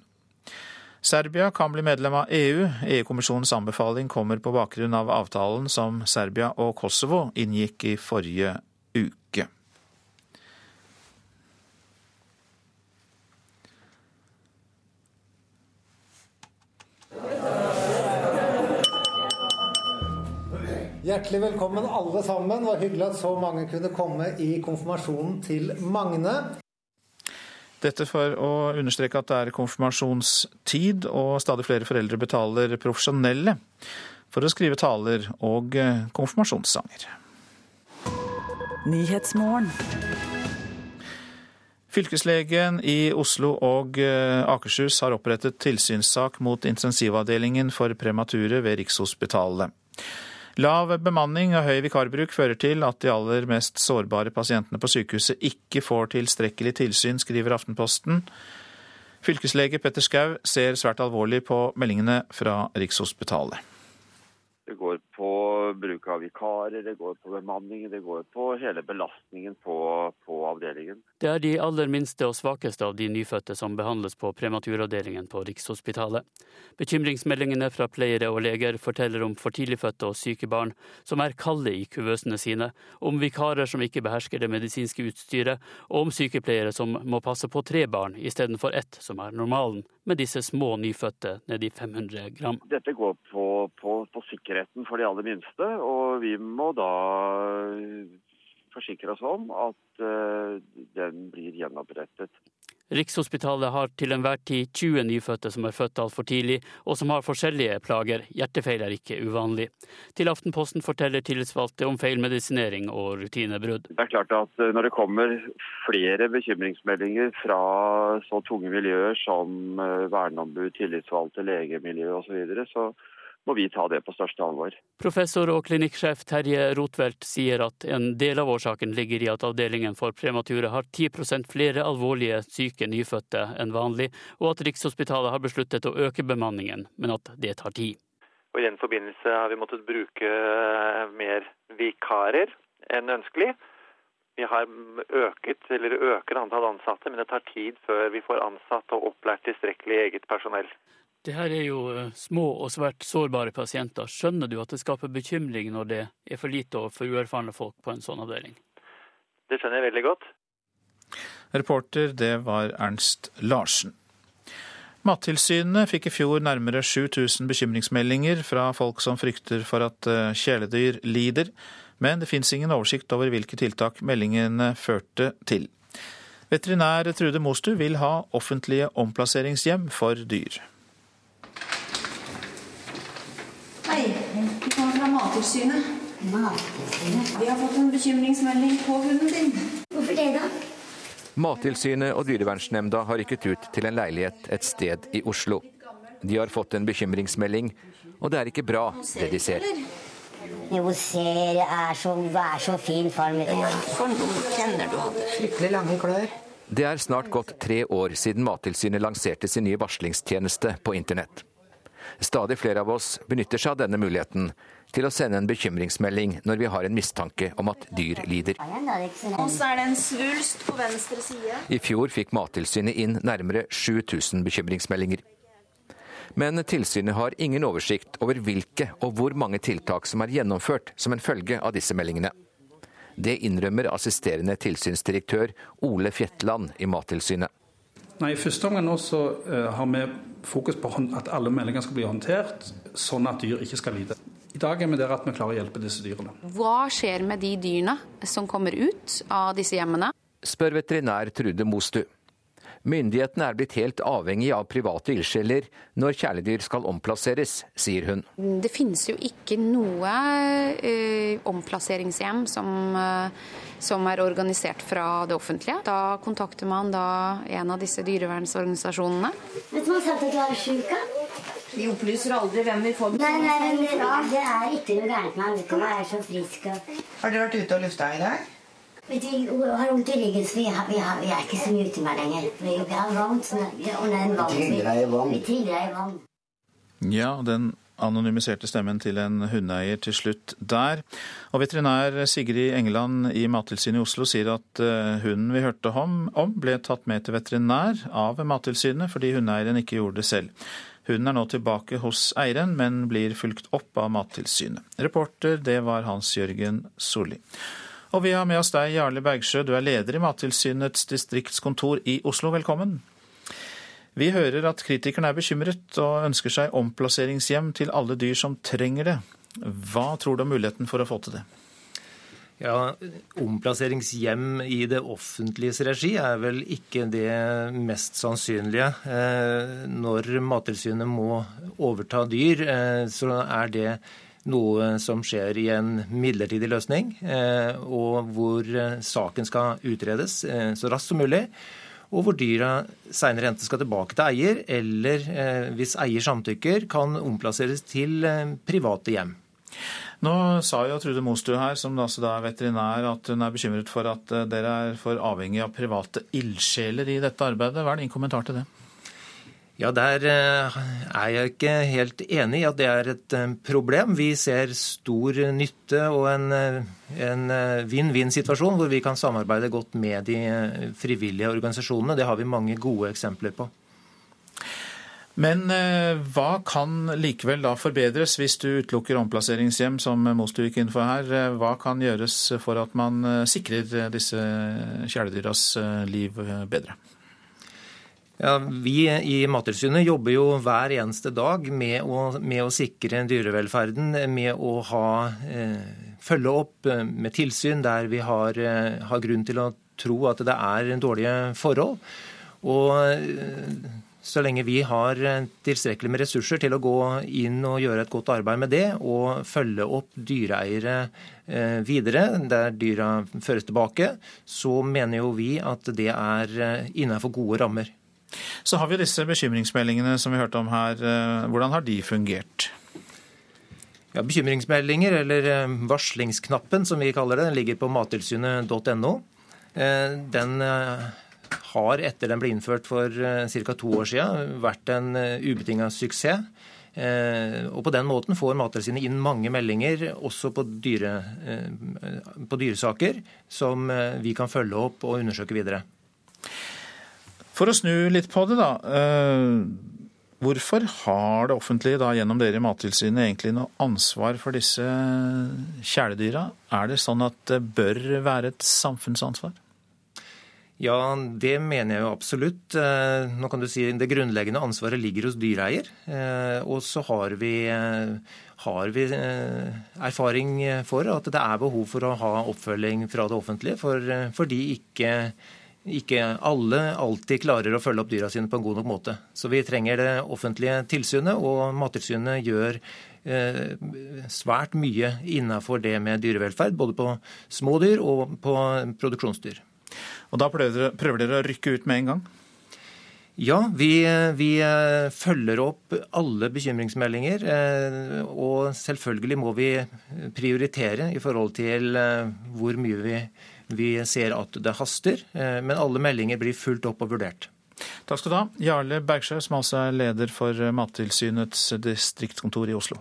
Serbia kan bli medlem av EU. EU-kommisjonens anbefaling kommer på bakgrunn av avtalen som Serbia og Kosovo inngikk i forrige uke. Hjertelig velkommen alle sammen. Det var hyggelig at så mange kunne komme i konfirmasjonen til Magne. Dette for å understreke at det er konfirmasjonstid, og stadig flere foreldre betaler profesjonelle for å skrive taler og konfirmasjonssanger. Fylkeslegen i Oslo og Akershus har opprettet tilsynssak mot intensivavdelingen for premature ved Rikshospitalet. Lav bemanning og høy vikarbruk fører til at de aller mest sårbare pasientene på sykehuset ikke får tilstrekkelig tilsyn, skriver Aftenposten. Fylkeslege Petter Skau ser svært alvorlig på meldingene fra Rikshospitalet. Det går på bruk av vikarer, det går på bemanning, det går på hele belastningen på, på, avdelingen. Det er de aller minste og svakeste av de nyfødte som behandles på prematuravdelingen på Rikshospitalet. Bekymringsmeldingene fra pleiere og leger forteller om for tidligfødte og syke barn som er kalde i kuvøsene sine, om vikarer som ikke behersker det medisinske utstyret, og om sykepleiere som må passe på tre barn istedenfor ett, som er normalen, med disse små nyfødte ned i 500 gram. Dette går på, på, på sikkerheten for de aller minste, og vi må da forsikre oss om at uh, den blir gjenopprettet. Rikshospitalet har til enhver tid 20 nyfødte som er født altfor tidlig, og som har forskjellige plager. Hjertefeil er ikke uvanlig. Til Aftenposten forteller tillitsvalgte om feilmedisinering og rutinebrudd. Det er klart at når det kommer flere bekymringsmeldinger fra så tunge miljøer som verneombud, tillitsvalgte, legemiljø osv., så, videre, så må vi ta det på største alvor. Professor og klinikksjef Terje Rotvelt sier at en del av årsaken ligger i at avdelingen for premature har 10% flere alvorlige syke nyfødte enn vanlig, og at Rikshospitalet har besluttet å øke bemanningen, men at det tar tid. Og I den forbindelse har vi måttet bruke mer vikarer enn ønskelig. Vi har øket, eller øker antall ansatte, men det tar tid før vi får ansatt og opplært tilstrekkelig eget personell. Det her er jo små og svært sårbare pasienter. Skjønner du at det skaper bekymring når det er for lite og for uerfarne folk på en sånn avdeling? Det skjønner jeg veldig godt. Reporter, det var Ernst Larsen. Mattilsynet fikk i fjor nærmere 7000 bekymringsmeldinger fra folk som frykter for at kjæledyr lider, men det fins ingen oversikt over hvilke tiltak meldingene førte til. Veterinær Trude Mostu vil ha offentlige omplasseringshjem for dyr. Hei, vi kommer da? Mattilsynet og Dyrevernsnemnda har rykket ut til en leilighet et sted i Oslo. De har fått en bekymringsmelding, og det er ikke bra, det de ser. Jo, ser, det er så, vær så fin form. For noen tenner du hadde. Fryktelig lange klør. Det er snart gått tre år siden Mattilsynet lanserte sin nye varslingstjeneste på internett. Stadig flere av oss benytter seg av denne muligheten til å sende en bekymringsmelding når vi har en mistanke om at dyr lider. Og så er det en svulst på venstre side. I fjor fikk Mattilsynet inn nærmere 7000 bekymringsmeldinger. Men tilsynet har ingen oversikt over hvilke og hvor mange tiltak som er gjennomført som en følge av disse meldingene. Det innrømmer assisterende tilsynsdirektør Ole Fjetland i Mattilsynet. Nei, I første omgang nå så uh, har vi fokus på at alle meldinger skal bli håndtert, sånn at dyr ikke skal lide. I dag er vi der at vi klarer å hjelpe disse dyrene. Hva skjer med de dyrene som kommer ut av disse hjemmene? Spør veterinær Trude Mostu. Myndighetene er blitt helt avhengig av private ildsjeler når kjæledyr skal omplasseres, sier hun. Det finnes jo ikke noe uh, omplasseringshjem som, uh, som, er organisert fra det offentlige. Da kontakter man da en av disse dyrevernsorganisasjonene. Vet du hva sagt at du er sjuk? De opplyser aldri hvem vi får Nei, nei, men det, det er ikke noe gærent med ham. Du er så frisk. Har dere vært ute og lufta i dag? Vet du, Hun har vondt i ryggen, så vi, har, vi, har, vi er ikke så mye ute med lenger. Vi, vi har vogn. Og en vogn, vi triller i vogn. Ja, den anonymiserte stemmen til en hundeeier til slutt der. Og veterinær Sigrid Engeland i Mattilsynet i Oslo sier at hunden vi hørte om, om ble tatt med til veterinær av Mattilsynet fordi hundeeieren ikke gjorde det selv. Hunden er nå tilbake hos eieren, men blir fulgt opp av Mattilsynet. Reporter, det var Hans Jørgen Solli. Og vi har med oss deg, Jarle Bergsjø, du er leder i Mattilsynets distriktskontor i Oslo. Velkommen. Vi hører at kritikerne er bekymret og ønsker seg omplasseringshjem til alle dyr som trenger det. Hva tror du om muligheten for å få til det? Ja, Omplasseringshjem i det offentliges regi er vel ikke det mest sannsynlige. Når Mattilsynet må overta dyr, så er det noe som skjer i en midlertidig løsning, og hvor saken skal utredes så raskt som mulig. Og hvor dyra senere enten skal tilbake til eier, eller hvis eier samtykker, kan omplasseres til private hjem. Nå sa jo Trude Mostu her, som altså er veterinær, at hun er bekymret for at dere er for avhengig av private ildsjeler i dette arbeidet. Hva er din kommentar til det? Ja, Der er jeg ikke helt enig i at det er et problem. Vi ser stor nytte og en vinn-vinn-situasjon hvor vi kan samarbeide godt med de frivillige organisasjonene. Det har vi mange gode eksempler på. Men hva kan likevel da forbedres hvis du utelukker omplasseringshjem, som Mostu gikk inn for her? Hva kan gjøres for at man sikrer disse kjæledyras liv bedre? Ja, Vi i Mattilsynet jobber jo hver eneste dag med å, med å sikre dyrevelferden, med å ha, eh, følge opp med tilsyn der vi har, har, grunn til å tro at det er dårlige forhold. Og så lenge vi har tilstrekkelig med ressurser til å gå inn og gjøre et godt arbeid med det, og følge opp dyreeiere videre der dyra føres tilbake, så mener jo vi at det er innenfor gode rammer. Så har vi disse bekymringsmeldingene som vi hørte om her. Hvordan har de fungert? Ja, Bekymringsmeldinger, eller varslingsknappen som vi kaller det, den ligger på mattilsynet.no. Den har etter den ble innført for ca. to år siden vært en ubetinga suksess. Og På den måten får Mattilsynet inn mange meldinger, også på, dyre, på dyresaker, som vi kan følge opp og undersøke videre. For å snu litt på det, da. Hvorfor har det offentlige da gjennom dere i Mattilsynet egentlig noe ansvar for disse kjæledyra? Er det sånn at det bør være et samfunnsansvar? Ja, det mener jeg jo absolutt. Nå kan du si Det grunnleggende ansvaret ligger hos dyreeier. Og så har vi, har vi erfaring for at det er behov for å ha oppfølging fra det offentlige, for, fordi ikke ikke alle alltid klarer å følge opp dyra sine på en god nok måte. Så vi trenger det offentlige tilsynet, og Mattilsynet gjør svært mye innenfor det med dyrevelferd. Både på små dyr og på produksjonsdyr. Og da prøver dere, prøver dere å rykke ut med en gang? Ja, vi, vi, eh, følger opp alle bekymringsmeldinger. Eh, og selvfølgelig må vi prioritere i forhold til eh, hvor mye vi, vi ser at det haster. Men alle meldinger blir fulgt opp og vurdert. Takk skal du ha, Jarle Bergsjø, som altså er leder for Mattilsynets distriktskontor i Oslo.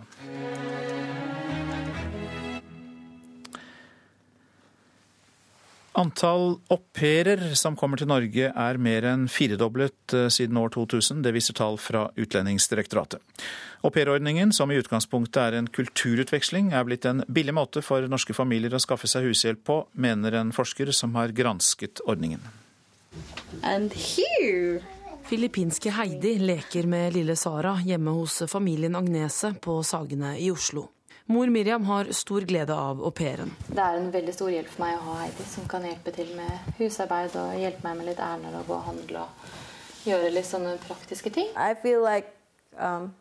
Antall au pairer som kommer til Norge er mer enn firedoblet eh, siden år 2000. Det viser tall fra Utlendingsdirektoratet. Aupairordningen, som i utgangspunktet er en kulturutveksling, er blitt en billig måte for norske familier å skaffe seg hushjelp på, mener en forsker som har gransket ordningen. Filippinske Heidi leker med lille Sara hjemme hos familien Agnese på Sagene i Oslo. Mor Miriam har stor glede av au pairen. Det er en veldig stor hjelp for meg å ha Heidi, som kan hjelpe til med husarbeid og hjelpe meg med litt ærender og gå og handle og gjøre litt sånne praktiske ting. Like, um,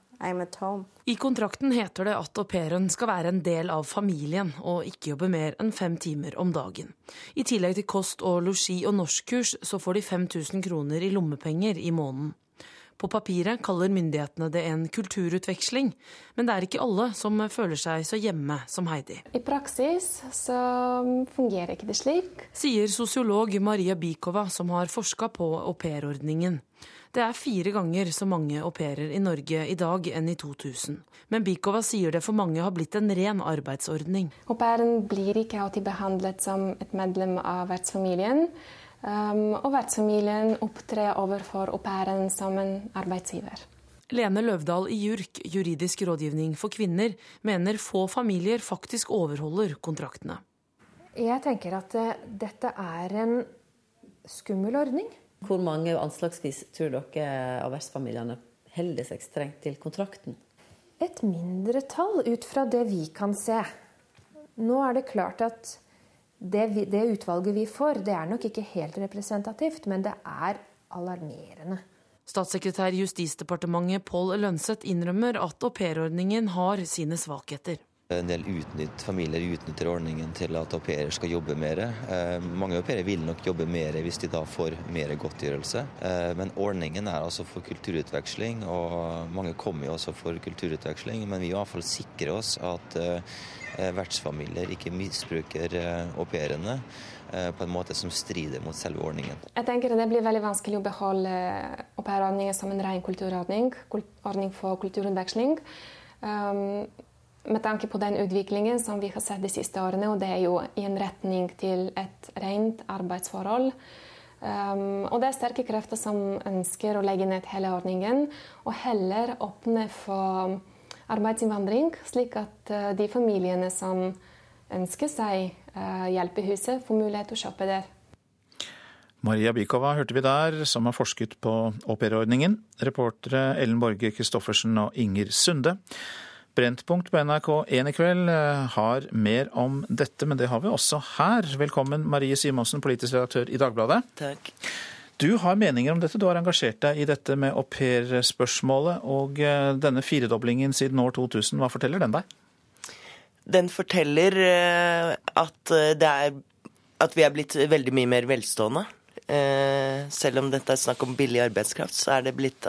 I kontrakten heter det at au pairen skal være en del av familien og ikke jobbe mer enn fem timer om dagen. I tillegg til kost og losji og norskkurs så får de 5000 kroner i lommepenger i måneden. På papiret kaller myndighetene det en kulturutveksling, men det er ikke alle som føler seg så hjemme som Heidi. I praksis så fungerer ikke det slik. Sier sosiolog Maria Bikova, som har forska på aupairordningen. Det er fire ganger så mange au pairer i Norge i dag enn i 2000. Men Bikova sier det for mange har blitt en ren arbeidsordning. Au pairen blir ikke alltid behandlet som et medlem av vertsfamilien. Um, og vertsfamilien opptrer overfor au pairen som en arbeidsgiver. Lene Løvdahl i JURK, juridisk rådgivning for kvinner, mener få familier faktisk overholder kontraktene. Jeg tenker at uh, dette er en skummel ordning. Hvor mange anslagsvis tror dere av vertsfamiliene holder seg strengt til kontrakten? Et mindretall, ut fra det vi kan se. Nå er det klart at det, det, utvalget vi får, det er nok ikke helt representativt, men det er alarmerende. Statssekretær i Justisdepartementet Pål Lønseth innrømmer at aupairordningen har sine svakheter. En del utnytt, familier utnytter ordningen til at au pairer skal jobbe mer. Eh, mange au pairer vil nok jobbe mer hvis de da får mer godtgjørelse. Eh, men ordningen er altså for kulturutveksling, og mange kommer jo også for kulturutveksling. Men vi i hvert fall sikre oss at eh, Eh, vertsfamilier ikke misbruker eh, au pairene eh, på en måte som strider mot selve ordningen. Jeg tenker Det blir veldig vanskelig å beholde aupairordningen som en ren kulturordning, ordning for kulturutveksling. Um, med tanke på den utviklingen som vi har sett de siste årene, og det er jo i en retning til et rent arbeidsforhold. Um, og det er sterke krefter som ønsker å legge ned hele ordningen, og heller åpne for arbeidsinnvandring, slik at uh, de familiene som ønsker seg uh, hjelp i huset, får mulighet til å kjøpe der. Maria Bikova hørte vi der, som har forsket på aupairordningen. Reportere Ellen Borge Christoffersen og Inger Sunde. Brennpunkt på NRK1 i kveld eh, har mer om dette, men det har vi også her. Velkommen Marie Simonsen, politisk redaktør i Dagbladet. Takk. Du har meninger om dette, du har engasjert deg i dette med aupairspørsmålet. Og eh, denne firedoblingen siden år 2000, hva forteller den deg? Den forteller eh, at, er, at vi er blitt veldig mye mer velstående. Selv om dette er snakk om billig arbeidskraft, så er det blitt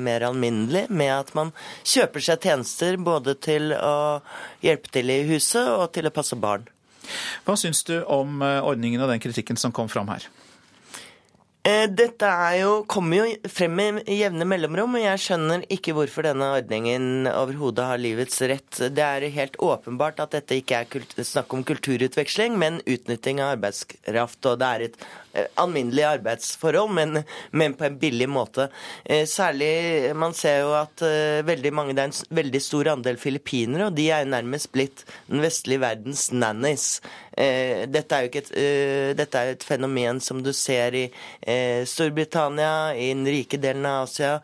mer alminnelig med at man kjøper seg tjenester både til å hjelpe til i huset og til å passe barn. Hva syns du om ordningen og den kritikken som kom fram her? Eh, dette jo, kommer jo frem med jevne mellomrom, og jeg skjønner ikke hvorfor denne ordningen overhodet har livets rett. Det er helt åpenbart at dette ikke er snakk om kulturutveksling, men utnytting av arbeidskraft. Og det er et Eh, alminnelige arbeidsforhold, men, men, på en billig måte. Eh, særlig, Man ser jo at uh, veldig mange, det er en veldig stor andel filippinere, og de er nærmest blitt den vestlige verdens nannies. Dette er jo et, dette er et fenomen som du ser i Storbritannia, i den rike delen av Asia.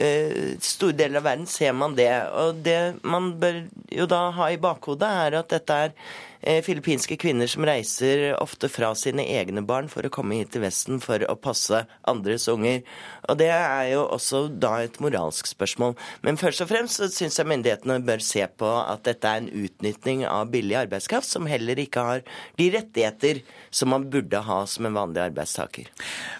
eh, store deler av verden ser man det. Og det man bør jo da ha i bakhodet, er at dette er Eh, filippinske kvinner som reiser ofte fra sine egne barn for å komme hit til Vesten for å passe andres unger. Og Det er jo også da et moralsk spørsmål. Men først og fremst syns jeg myndighetene bør se på at dette er en utnytting av billig arbeidskraft, som heller ikke har de rettigheter som man burde ha som en vanlig arbeidstaker.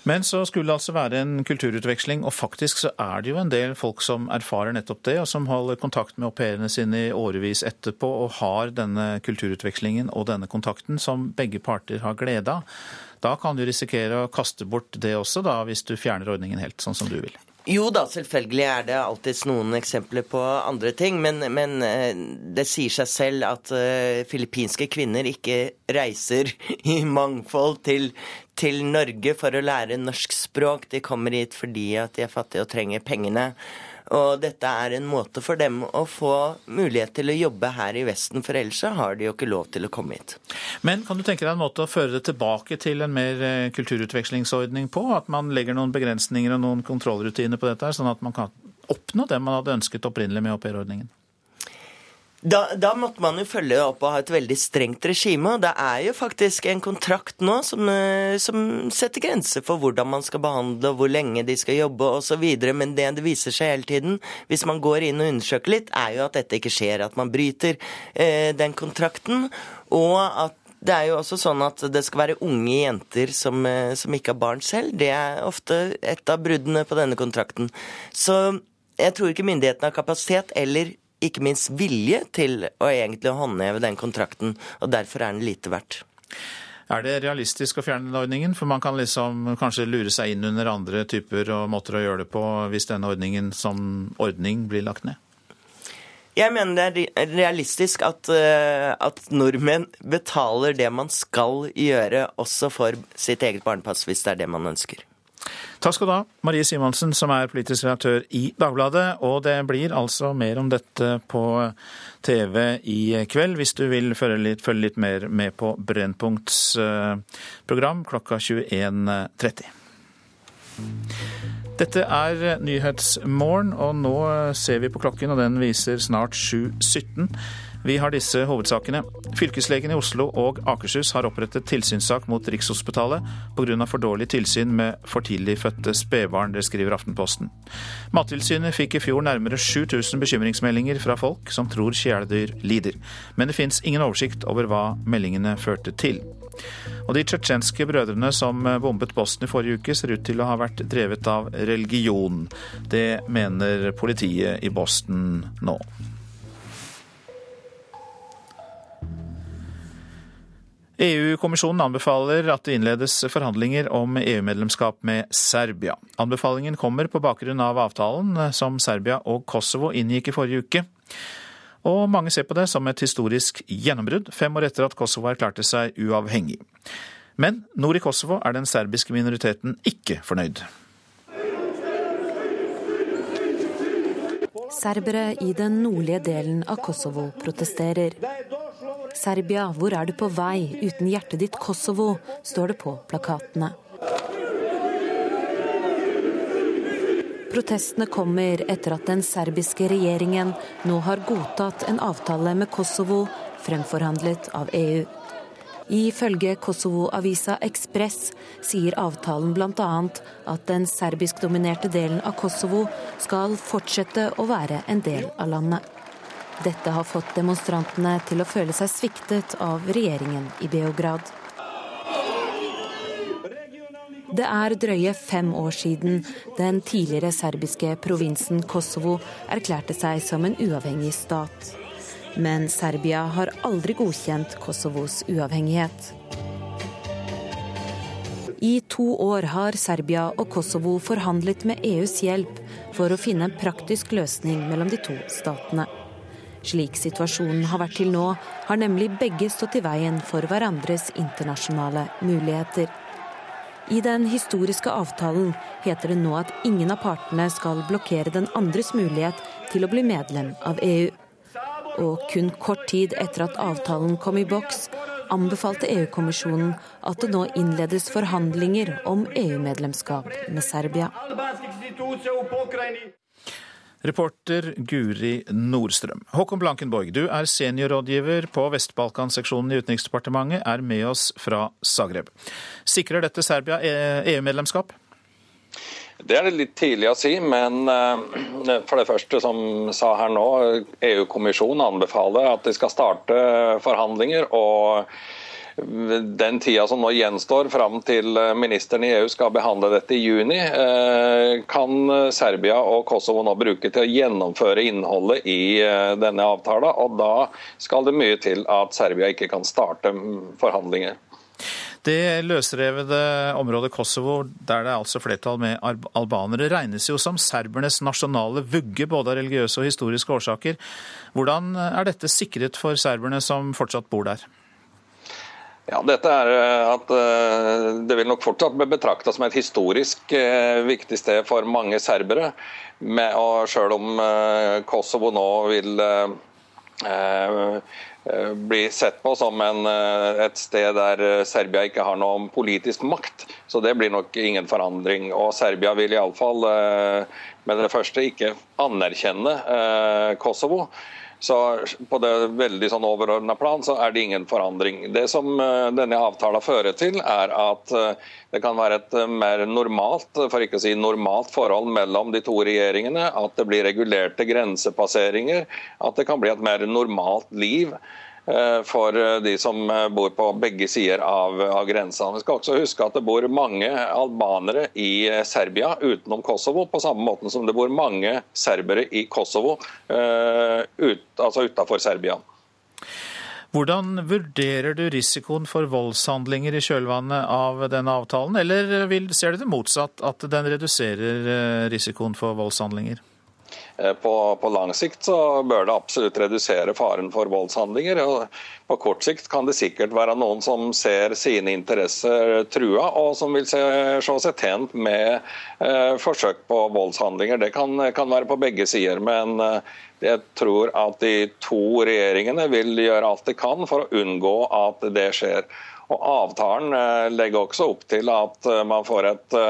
Men så skulle det altså være en kulturutveksling, og faktisk så er det jo en del folk som erfarer nettopp det, og som holder kontakt med au pairene sine i årevis etterpå og har denne kulturutvekslingen og denne kontakten som begge parter har glede av. Da kan du risikere å kaste bort det også, da, hvis du fjerner ordningen helt, sånn som du vil. Jo da, selvfølgelig er det alltids noen eksempler på andre ting, men, men eh, det sier seg selv at uh, filippinske kvinner ikke reiser i mangfold til, til Norge for å lære norsk språk. De kommer hit fordi at de er fattige og trenger pengene. Og dette er en måte for dem å få mulighet til å jobbe her i Vesten, for ellers har de jo ikke lov til å komme hit. Men kan du tenke deg en måte å føre det tilbake til en mer eh, kulturutvekslingsordning på? At man legger noen begrensninger og noen kontrollrutiner på dette, sånn at man kan oppnå det man hadde ønsket opprinnelig med aupairordningen? Da, da, måtte man jo følge opp og ha et veldig strengt regime. og Det er jo faktisk en kontrakt nå som, eh, som setter grenser for hvordan man skal behandle, og hvor lenge de skal jobbe osv. Men det det viser seg hele tiden, hvis man går inn og undersøker litt, er jo at dette ikke skjer. At man bryter eh, den kontrakten. Og at det er jo også sånn at det skal være unge jenter som, eh, som ikke har barn selv. Det er ofte et av bruddene på denne kontrakten. Så jeg tror ikke myndighetene har kapasitet eller ikke minst vilje til å egentlig håndheve den kontrakten, og derfor er den lite verdt. Er det realistisk å fjerne den ordningen? For man kan liksom kanskje lure seg inn under andre typer og måter å gjøre det på hvis denne ordningen som ordning blir lagt ned? Jeg mener det er realistisk at, eh, at, nordmenn betaler det man skal gjøre, også for sitt eget barnepass, hvis det er det man ønsker. Takk skal du ha, Marie Simonsen, som er politisk redaktør i Dagbladet. Og det blir altså mer om dette på TV i kveld, hvis du vil følge litt, følge litt mer med på Brennpunkts eh, program klokka 21.30. Dette er Nyhetsmorgen, og nå ser vi på klokken, og den viser snart 7.17. Vi har disse hovedsakene. Fylkeslegen i Oslo og Akershus har opprettet tilsynssak mot Rikshospitalet pga. for dårlig tilsyn med for tidlig fødte spedbarn. Det skriver Aftenposten. Mattilsynet fikk i fjor nærmere 7000 bekymringsmeldinger fra folk som tror kjæledyr lider. Men det fins ingen oversikt over hva meldingene førte til. Og de tsjetsjenske brødrene som bombet Boston i forrige uke, ser ut til å ha vært drevet av religion. Det mener politiet i Boston nå. EU-kommisjonen anbefaler at det innledes forhandlinger om EU-medlemskap med Serbia. Anbefalingen kommer på bakgrunn av avtalen som Serbia og Kosovo inngikk i forrige uke. Og mange ser på det som et historisk gjennombrudd, fem år etter at Kosovo erklærte seg uavhengig. Men nord i Kosovo er den serbiske minoriteten ikke fornøyd. Serbere i den nordlige delen av Kosovo protesterer. Serbia, hvor er du på vei? Uten hjertet ditt Kosovo, står det på plakatene. Protestene kommer etter at den serbiske regjeringen nå har godtatt en avtale med Kosovo, fremforhandlet av EU. Ifølge Kosovo-avisa Ekspress sier avtalen bl.a. at den serbisk-dominerte delen av Kosovo skal fortsette å være en del av landet. Dette har fått demonstrantene til å føle seg sviktet av regjeringen i Beograd. Det er drøye fem år siden den tidligere serbiske provinsen Kosovo erklærte seg som en uavhengig stat. Men Serbia har aldri godkjent Kosovos uavhengighet. I to år har Serbia og Kosovo forhandlet med EUs hjelp for å finne en praktisk løsning mellom de to statene. Slik situasjonen har vært til nå, har nemlig begge stått i veien for hverandres internasjonale muligheter. I den historiske avtalen heter det nå at ingen av partene skal blokkere den andres mulighet til å bli medlem av EU. Og kun kort tid etter at avtalen kom i boks, anbefalte EU-kommisjonen at det nå innledes forhandlinger om EU-medlemskap med Serbia. Reporter Guri Nordstrøm. Håkon Blankenborg, du er seniorrådgiver på Vest-Balkan-seksjonen i Utenriksdepartementet, er med oss fra Zagreb. Sikrer dette Serbia EU-medlemskap? Det er det litt tidlig å si, men eh, for det første, som sa her nå, EU-kommisjonen anbefaler at de skal starte forhandlinger. og den tida som nå gjenstår fram til ministeren i EU skal behandle dette i juni, eh, kan Serbia og Kosovo nå bruke til å gjennomføre innholdet i eh, denne avtalen. Og da skal det mye til at Serbia ikke kan starte forhandlinger. Det løsrevede området Kosovo, der det er altså flertall med albanere, regnes jo som serbernes nasjonale vugge, både av religiøse og historiske årsaker. Hvordan er dette sikret for serberne som fortsatt bor der? Ja, dette er eh, at eh, Det vil nok fortsatt bli betrakta som et historisk eh, viktig sted for mange serbere. og Selv om Kosovo nå vil bli sett på som en, et sted der Serbia ikke har noen politisk makt. Så det blir nok ingen forandring. Og Serbia vil iallfall med det første ikke anerkjenne Kosovo. Så på det veldig sånn overordna plan så er det ingen forandring. Det som eh, denne avtalen fører til, er at eh, det kan være et eh, mer normalt, for ikke å si normalt forhold mellom de to regjeringene. At det blir regulerte grensepasseringer. At det kan bli et mer normalt liv. Eh, for eh, de som eh, bor på begge sider av, av grensa. Vi skal også huske at det bor mange albanere i Serbia utenom Kosovo, på samme måte som det bor mange serbere i Kosovo ut, altså utenfor Serbia. Hvordan vurderer du risikoen for voldshandlinger i kjølvannet av denne avtalen, eller ser du det motsatt, at den reduserer risikoen for voldshandlinger? Eh, på, på, lang sikt så bør det absolutt redusere faren for voldshandlinger. og På kort sikt kan det sikkert være noen som ser sine interesser trua, og som vil se, se seg tjent med eh, forsøk på voldshandlinger. Det kan, kan, være på begge sider. Men eh, jeg tror at de to regjeringene vil gjøre alt de kan for å unngå at det skjer. Og Avtalen eh, legger også opp til at eh, man får et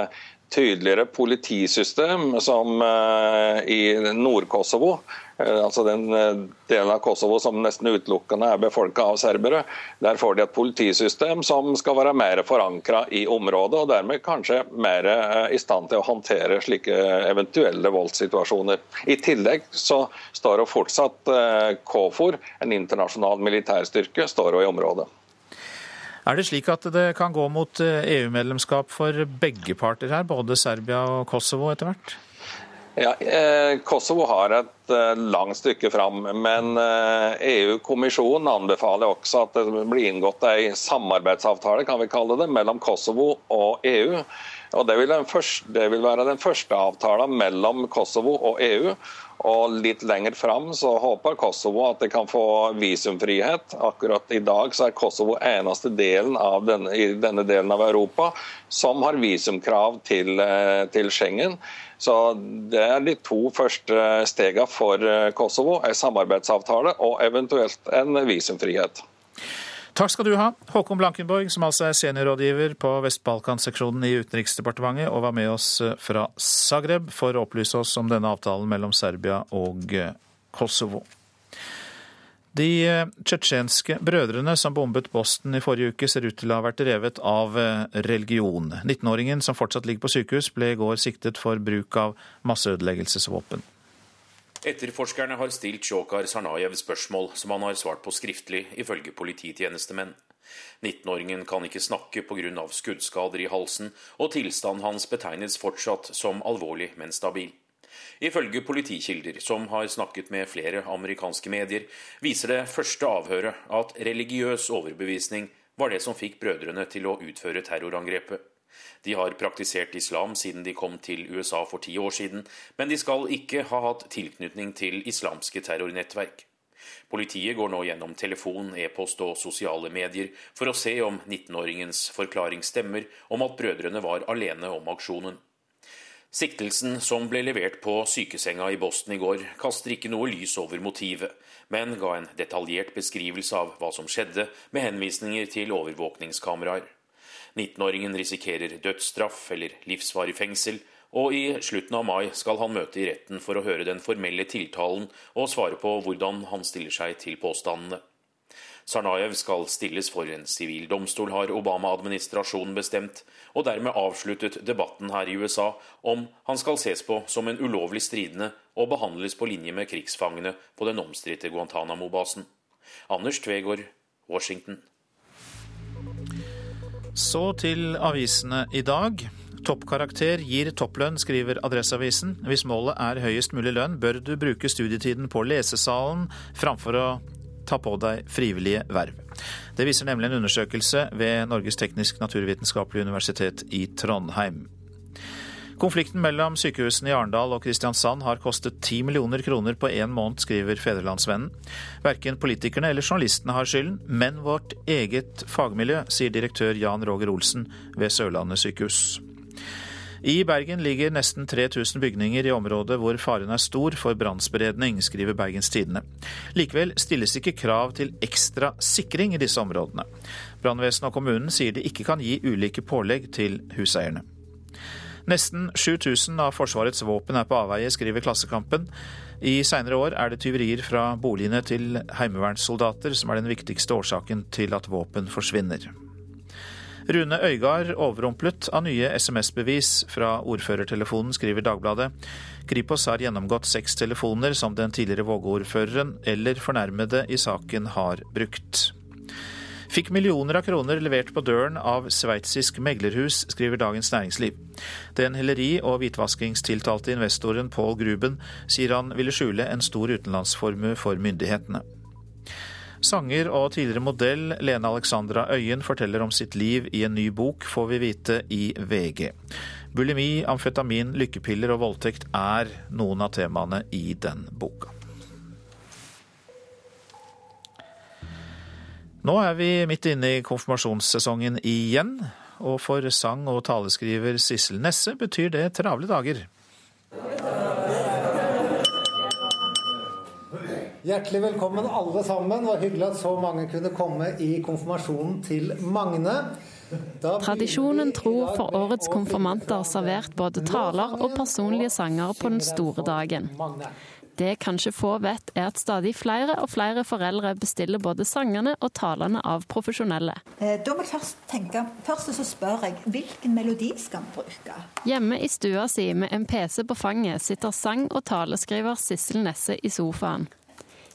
tydeligere politisystem som eh, i Nord-Kosovo. Eh, altså den eh, delen av Kosovo som nesten utelukkende er befolka av serbere. Der får de et politisystem som skal være mer forankra i området, og dermed kanskje mer i stand til å håndtere slike eventuelle voldssituasjoner. I tillegg så står jo fortsatt KFOR, en internasjonal militærstyrke, står jo i området. Er det slik at det kan gå mot EU-medlemskap eh, e for begge parter her, både Serbia og Kosovo etter hvert? Ja, eh, Kosovo har et eh, langt stykke fram, men EU-kommisjonen anbefaler også at det blir inngått en samarbeidsavtale kan vi kalle det, mellom Kosovo og EU. Og det vil, første, det vil være den første avtalen mellom Kosovo og EU. Og litt lenger fram så håper Kosovo at de kan få visumfrihet. Akkurat i dag så er Kosovo eneste delen av denne, i denne delen av Europa som har visumkrav til, eh, til Schengen. Så Det er de to første stegene for eh, Kosovo. En samarbeidsavtale og eventuelt en visumfrihet. Takk skal du ha, Håkon Blankenborg, som altså er seniorrådgiver på Vest-Balkan-seksjonen i Utenriksdepartementet, og var med oss eh, fra Zagreb for å opplyse oss om denne avtalen mellom Serbia og eh, Kosovo. De eh, tsjetsjenske brødrene som bombet Boston i forrige uke, ser ut til å ha vært revet av religion. 19-åringen, som fortsatt ligger på sykehus, ble i går siktet for bruk av masseødeleggelsesvåpen. Etterforskerne har stilt Sjokar Sarnajev spørsmål som han har svart på skriftlig, ifølge polititjenestemenn. 19-åringen kan ikke snakke pga. skuddskader i halsen, og tilstanden hans betegnes fortsatt som alvorlig, men stabil. Ifølge politikilder, som har snakket med flere amerikanske medier, viser det første avhøret at religiøs overbevisning var det som fikk brødrene til å utføre terrorangrepet. De har praktisert islam siden de kom til USA for ti år siden, men de skal ikke ha hatt tilknytning til islamske terrornettverk. Politiet går nå gjennom telefon, e-post og sosiale medier for å se om 19-åringens forklaring stemmer om at brødrene var alene om aksjonen. Siktelsen, som ble levert på sykesenga i Boston i går, kaster ikke noe lys over motivet, men ga en detaljert beskrivelse av hva som skjedde, med henvisninger til overvåkningskameraer. 19-åringen risikerer dødsstraff eller livsvarig fengsel, og i slutten av mai skal han møte i retten for å høre den formelle tiltalen og svare på hvordan han stiller seg til påstandene. Sarnajev skal stilles for en sivil domstol, har Obama-administrasjonen bestemt, og dermed avsluttet debatten her i USA om han skal ses på som en ulovlig stridende og behandles på linje med krigsfangene på den omstridte Guantánamo-basen. Anders Tvegård, Washington. Så til avisene i dag. Toppkarakter gir topplønn, skriver Adresseavisen. Hvis målet er høyest mulig lønn, bør du bruke studietiden på lesesalen framfor å ta på deg frivillige verv. Det viser nemlig en undersøkelse ved Norges teknisk-naturvitenskapelige universitet i Trondheim. Konflikten mellom sykehusene i Arendal og Kristiansand har kostet ti millioner kroner på én måned, skriver Federlandsvennen. Verken politikerne eller journalistene har skylden, men vårt eget fagmiljø, sier direktør Jan Roger Olsen ved Sørlandet sykehus. I Bergen ligger nesten 3000 bygninger i området hvor faren er stor for brannspredning, skriver Bergens Tidende. Likevel stilles ikke krav til ekstra sikring i disse områdene. Brannvesenet og kommunen sier de ikke kan gi ulike pålegg til huseierne. Nesten 7000 av Forsvarets våpen er på avveie, skriver Klassekampen. I seinere år er det tyverier fra boligene til heimevernssoldater som er den viktigste årsaken til at våpen forsvinner. Rune Øygard overrumplet av nye SMS-bevis fra ordførertelefonen, skriver Dagbladet. Kripos har gjennomgått seks telefoner som den tidligere Vågå-ordføreren eller fornærmede i saken har brukt. Fikk millioner av kroner levert på døren av sveitsisk meglerhus, skriver Dagens Næringsliv. Den helleri- og hvitvaskingstiltalte investoren Paul Gruben sier han ville skjule en stor utenlandsformue for myndighetene. Sanger og tidligere modell Lene Alexandra Øyen forteller om sitt liv i en ny bok, får vi vite i VG. Bulimi, amfetamin, lykkepiller og voldtekt er noen av temaene i den boka. Nå er vi midt inne i konfirmasjonssesongen igjen, og for sang- og taleskriver Sissel Nesse betyr det travle dager. Hjertelig velkommen alle sammen. Det var hyggelig at så mange kunne komme i konfirmasjonen til Magne. Tradisjonen tro for årets konfirmanter servert både taler og personlige sanger på den store dagen. Det kanskje få vet, er at stadig flere og flere foreldre bestiller både sangene og talene av profesjonelle. Eh, da må jeg først tenke, først så spør jeg hvilken melodi skal vi bruke? Hjemme i stua si med en PC på fanget sitter sang- og taleskriver Sissel Nesse i sofaen.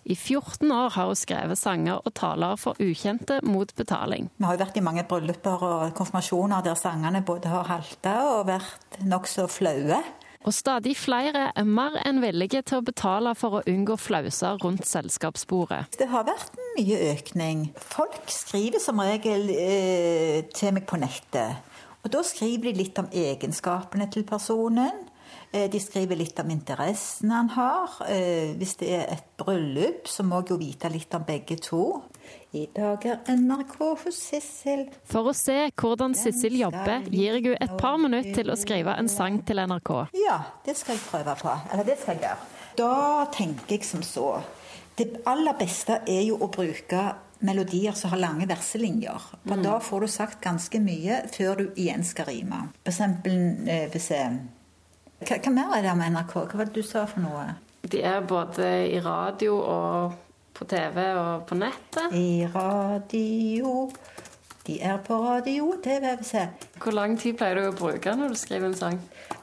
I 14 år har hun skrevet sanger og taler for ukjente mot betaling. Vi har jo vært i mange brylluper og konfirmasjoner der sangene både har halta og vært nokså flaue. Og stadig flere er mer enn villige til å betale for å unngå flauser rundt selskapsbordet. Det har vært mye økning. Folk skriver som regel eh, til meg på nettet. Og da skriver de litt om egenskapene til personen. Eh, de skriver litt om interessen han har. Eh, hvis det er et bryllup, så må jeg jo vite litt om begge to. I dag er NRK hos Sissel. For å se hvordan Sissel jobber, gir jeg henne et par minutter til å skrive en sang til NRK. Ja, det skal jeg prøve på. Eller det skal jeg gjøre. Da tenker jeg som så. Det aller beste er jo å bruke melodier som har lange verselinjer. For Mm. da får du sagt ganske mye før du igjen skal rime. For eksempel eh, hvis jeg hva, hva mer er det om NRK? Hva var det du sa for noe? De er både i radio og på TV og på nettet. I radio De er på radio og TV. Hvis. Hvor lang tid pleier du å bruke når du skriver en sang?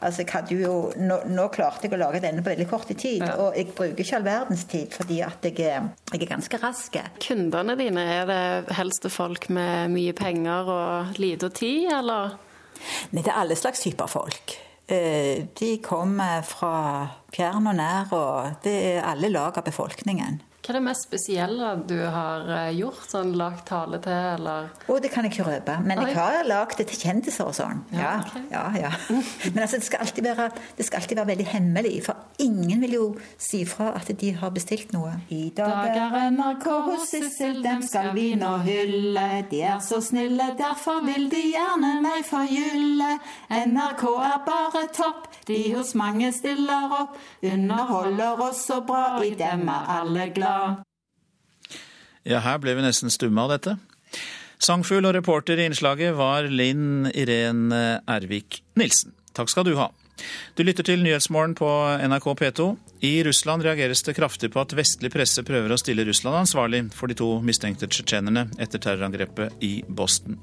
Altså, jo, nå, nå klarte jeg å lage denne på veldig kort tid, og jeg bruker ikke all verdens tid fordi at jeg jeg er ganske rask. Kundene dine, er det helst folk med mye penger og lite tid, eller? Nei, det er alle slags typer folk. Eh, De kommer fra fjern og nær, og det er alle lag av befolkningen. Hva er det mest spesielle du har eh, gjort? Sånn lagt tale til, eller? Oh, det kan jeg ikke røpe, men Oi. jeg har lagd det til kjendiser og sånn. Ja, ja, ja. Men altså, det skal, alltid være, det skal alltid være veldig hemmelig, for ingen vil jo si fra at de har bestilt noe. I dag er NRK hos Sissel, dem skal vi nå hylle. De er så snille, derfor vil de gjerne meg forgylle. NRK er bare topp, de hos mange stiller opp. Underholder oss så bra, i dem er alle glad. Ja, her ble vi nesten stumme av dette. Sangfugl og reporter i innslaget var Linn Irén Ervik Nilsen. Takk skal du ha. Du lytter til Nyhetsmorgen på NRK P2. I Russland reageres det kraftig på at vestlig presse prøver å stille Russland ansvarlig for de to mistenkte tsjetsjenerne etter terrorangrepet i Boston.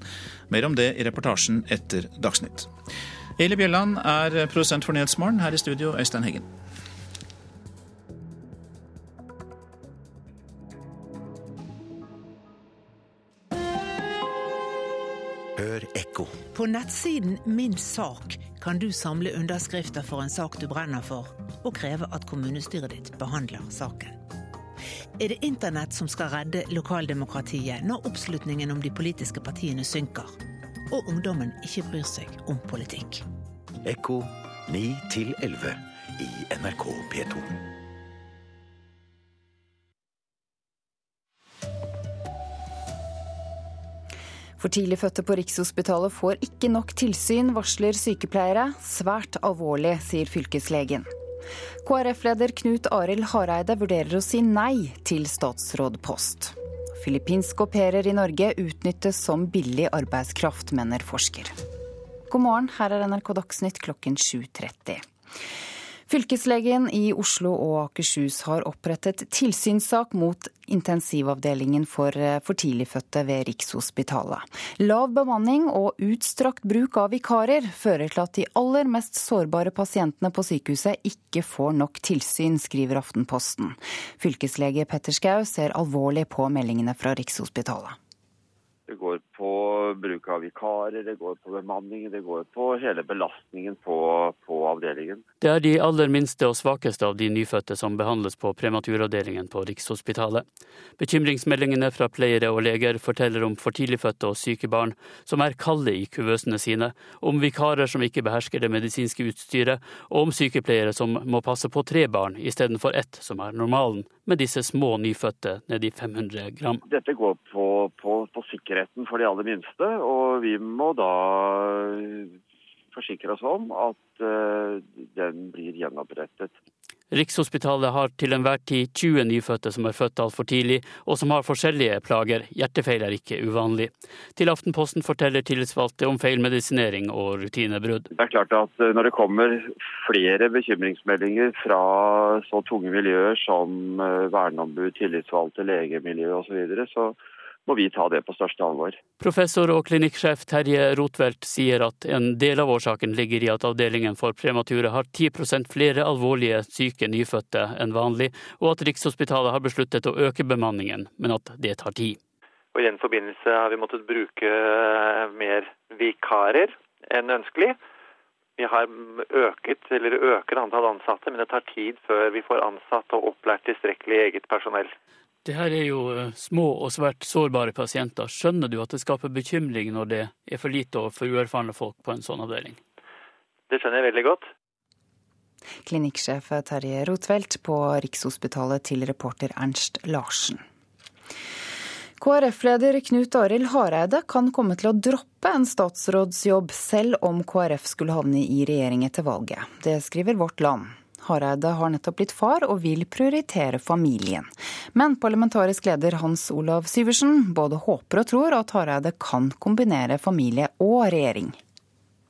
Mer om det i reportasjen etter Dagsnytt. Eli Bjelland er produsent for Nyhetsmorgen. Her i studio, Øystein Heggen. Hør ekko. På nettsiden Min sak kan du samle underskrifter for en sak du brenner for, og kreve at kommunestyret ditt behandler saken. Er det internett som skal redde lokaldemokratiet når oppslutningen om de politiske partiene synker, og ungdommen ikke bryr seg om politikk? Ekko 9 11 i NRK P2. For tidlig fødte på Rikshospitalet får ikke nok tilsyn, varsler sykepleiere. Svært alvorlig, sier fylkeslegen. KrF-leder Knut Arild Hareide vurderer å si nei til statsrådpost. Filippinske au pairer i Norge utnyttes som billig arbeidskraft, mener forsker. God morgen, her er NRK Dagsnytt klokken 7.30. Fylkeslegen i Oslo og Akershus har opprettet tilsynssak mot intensivavdelingen for eh, for tidligfødte ved Rikshospitalet. Lav bemanning og utstrakt bruk av vikarer fører til at de aller mest sårbare pasientene på sykehuset ikke får nok tilsyn, skriver Aftenposten. Fylkeslege Petter Schou ser alvorlig på meldingene fra Rikshospitalet. Det går på bruk av vikarer, det går på bemanning, det går på hele belastningen på, på, avdelingen. Det er de aller minste og svakeste av de nyfødte som behandles på prematuravdelingen på Rikshospitalet. Bekymringsmeldingene fra pleiere og leger forteller om for tidligfødte og syke barn som er kalde i kuvøsene sine, om vikarer som ikke behersker det medisinske utstyret, og om sykepleiere som må passe på tre barn istedenfor ett, som er normalen, med disse små nyfødte nedi 500 gram. Dette går på, på, på sikkerheten for de aller minste, og vi må da forsikre oss om at uh, den blir gjenopprettet. Rikshospitalet har til enhver tid 20 nyfødte som er født altfor tidlig, og som har forskjellige plager. Hjertefeil er ikke uvanlig. Til Aftenposten forteller tillitsvalgte om feilmedisinering og rutinebrudd. Det er klart at eh, når det kommer flere bekymringsmeldinger fra så tunge miljøer som eh, verneombud, tillitsvalgte, legemiljø osv., så, videre, så må vi ta det på største alvor. Professor og klinikksjef Terje Rotvelt sier at en del av årsaken ligger i at avdelingen for premature har 10% flere alvorlige syke nyfødte enn vanlig, og at Rikshospitalet har besluttet å øke bemanningen, men at det tar tid. Og I den forbindelse har vi måttet bruke mer vikarer enn ønskelig. Vi har øket, eller øker antall ansatte, men det tar tid før vi får ansatt og opplært tilstrekkelig eget personell. Det her er jo eh, små og svært sårbare pasienter. Skjønner du at det skaper bekymring når det er for lite og for uerfarne folk på en sånn avdeling? Det skjønner jeg veldig godt. Klinikksjef Terje Rotfeldt på Rikshospitalet til reporter Ernst Larsen. KrF-leder Knut Arild Hareide kan komme til å droppe en statsrådsjobb, selv om KrF skulle havne i regjering etter valget. Det skriver Vårt Land. Hareide har nettopp blitt far og vil prioritere familien. Men parlamentarisk leder Hans Olav Syversen både håper og tror at Hareide kan kombinere familie og regjering.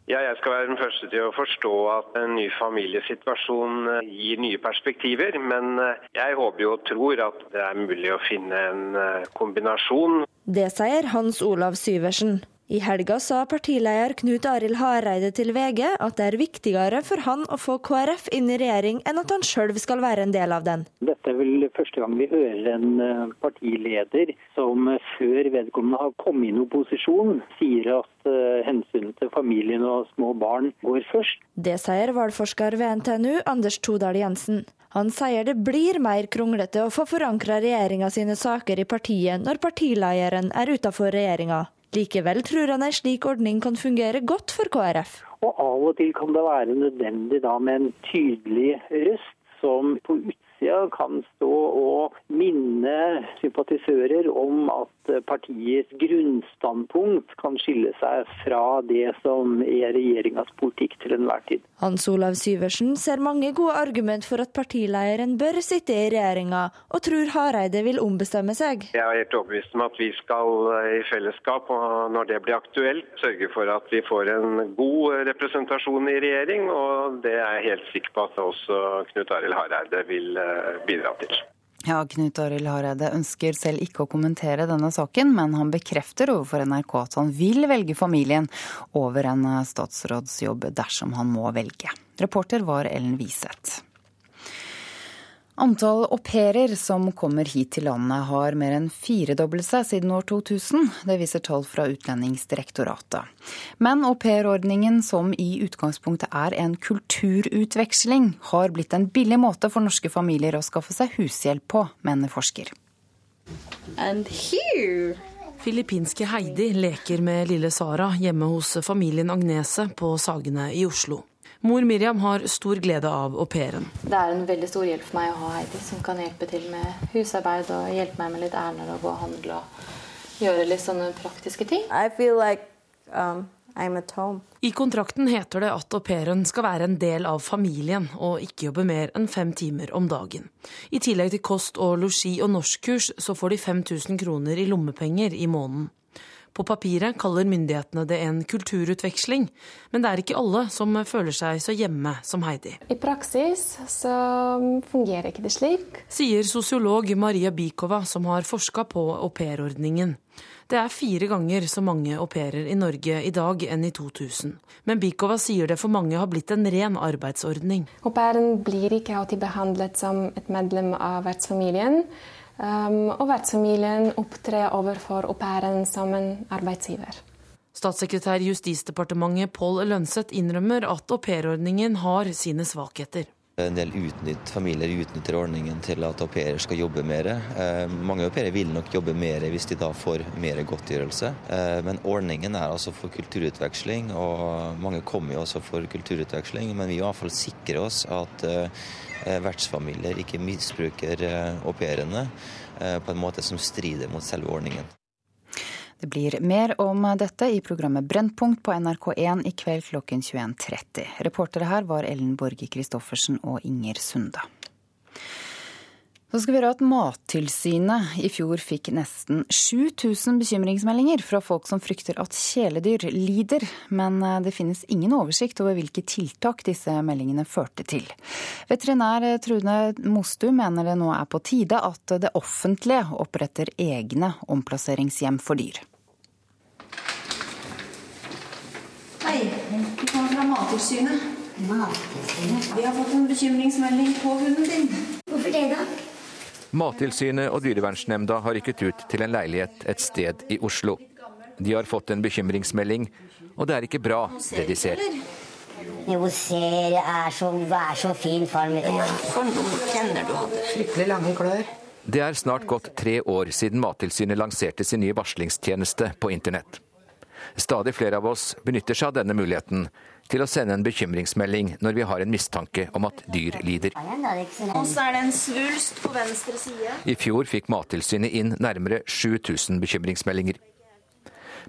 Ja, jeg skal være den første til å forstå at en ny familiesituasjon eh, gir nye perspektiver. Men eh, jeg håper og tror at det er mulig å finne en eh, kombinasjon. Det sier Hans Olav Syversen. I helga sa partileder Knut Arild Hareide til VG at det er viktigere for han å få KrF inn i regjering enn at han sjøl skal være en del av den. Dette er vel første gang vi hører en eh, partileder som eh, før vedkommende har kommet inn i opposisjon, sier at uh, hensynet til familien og små barn går først. Det sier valgforsker ved NTNU Anders Todal Jensen. Han sier det blir mer kronglete å få forankra regjeringa sine saker i partiet når partilederen er utafor regjeringa. Likevel tror han en slik ordning kan fungere godt for KrF. Og Av og til kan det være nødvendig da med en tydelig røst som på utsida kan stå og minne sympatisører om at partiets grunnstandpunkt kan skille seg fra det som er regjeringas politikk til enhver tid. Hans Olav Syversen ser mange gode argument for at partilederen bør sitte i regjeringa, og tror Hareide vil ombestemme seg. Jeg er helt overbevist om at vi skal eh, i fellesskap, og når det blir aktuelt, sørge for at vi får en god representasjon i regjering. Og det er jeg helt sikker på at også Knut Arild Hareide vil eh, bidra til. Ja, Knut Arild Hareide ønsker selv ikke å kommentere denne saken, men han bekrefter overfor NRK at han vil velge familien over en statsrådsjobb dersom han må velge. Reporter var Ellen Wiseth. Antall au pairer som kommer hit til landet har mer enn firedoblet seg siden år 2000. Det viser tall fra Utlendingsdirektoratet. Men aupairordningen, som i utgangspunktet er en kulturutveksling, har blitt en billig måte for norske familier å skaffe seg hushjelp på, mener forsker. Filippinske Heidi leker med lille Sara hjemme hos familien Agnese på Sagene i Oslo. Mor Miriam har stor glede av au pairen. Det er en veldig stor hjelp for meg å ha Heidi, som kan hjelpe til med husarbeid og hjelpe meg med litt ærender og gå og handle og gjøre litt sånne praktiske ting. Like, um, I kontrakten heter det at au pairen skal være en del av familien og ikke jobbe mer enn fem timer om dagen. I tillegg til kost og losji og norskkurs så får de 5000 kroner i lommepenger i måneden. På papiret kaller myndighetene det en kulturutveksling, men det er ikke alle som føler seg så hjemme som Heidi. I praksis så fungerer ikke det slik. Sier sosiolog Maria Bikova, som har forska på aupairordningen. Det er fire ganger så mange au pairer i Norge i dag enn i 2000. Men Bikova sier det for mange har blitt en ren arbeidsordning. Au pairen blir ikke alltid behandlet som et medlem av vertsfamilien. Um, og vertsfamilien opptrer overfor au pairen som en arbeidsgiver. Statssekretær i Justisdepartementet Pål Lønseth innrømmer at aupairordningen har sine svakheter. En del utnytt, familier utnytter ordningen til at au pairer skal jobbe mer. Eh, mange au pairer vil nok jobbe mer hvis de da får mer godtgjørelse. Eh, men ordningen er altså for kulturutveksling, og mange kommer jo også for kulturutveksling. Men vi vil i hvert fall sikre oss at Eh, vertsfamilier ikke misbruker eh, au pairene eh, på en måte som strider mot selve ordningen. Det blir mer om dette i programmet Brennpunkt på NRK1 i kveld klokken 21.30. Reportere her var Ellen Borge Christoffersen og Inger Sunda. Så skal vi høre at Mattilsynet i fjor fikk nesten 7000 bekymringsmeldinger fra folk som frykter at kjæledyr lider, men eh, det finnes ingen oversikt over hvilke tiltak disse meldingene førte til. Veterinær Trune Mostu mener det nå er på tide at det offentlige oppretter egne omplasseringshjem for dyr. Hei, vi kommer fra Mattilsynet. Mattilsynet? Vi har fått en bekymringsmelding på hunden din. Hvorfor det, da? Mattilsynet og Dyrevernsnemnda har rykket ut til en leilighet et sted i Oslo. De har fått en bekymringsmelding, og det er ikke bra, det de ser. Jo, se, det er så, er så fin farm. Ja, for noen tenner du hadde. Fryktelig lange klør. Det er snart gått tre år siden Mattilsynet lanserte sin nye varslingstjeneste på internett. Stadig flere av oss benytter seg av denne muligheten til å sende en bekymringsmelding når vi har en mistanke om at dyr lider. Og så er det en svulst på venstre side. I fjor fikk Mattilsynet inn nærmere 7000 bekymringsmeldinger.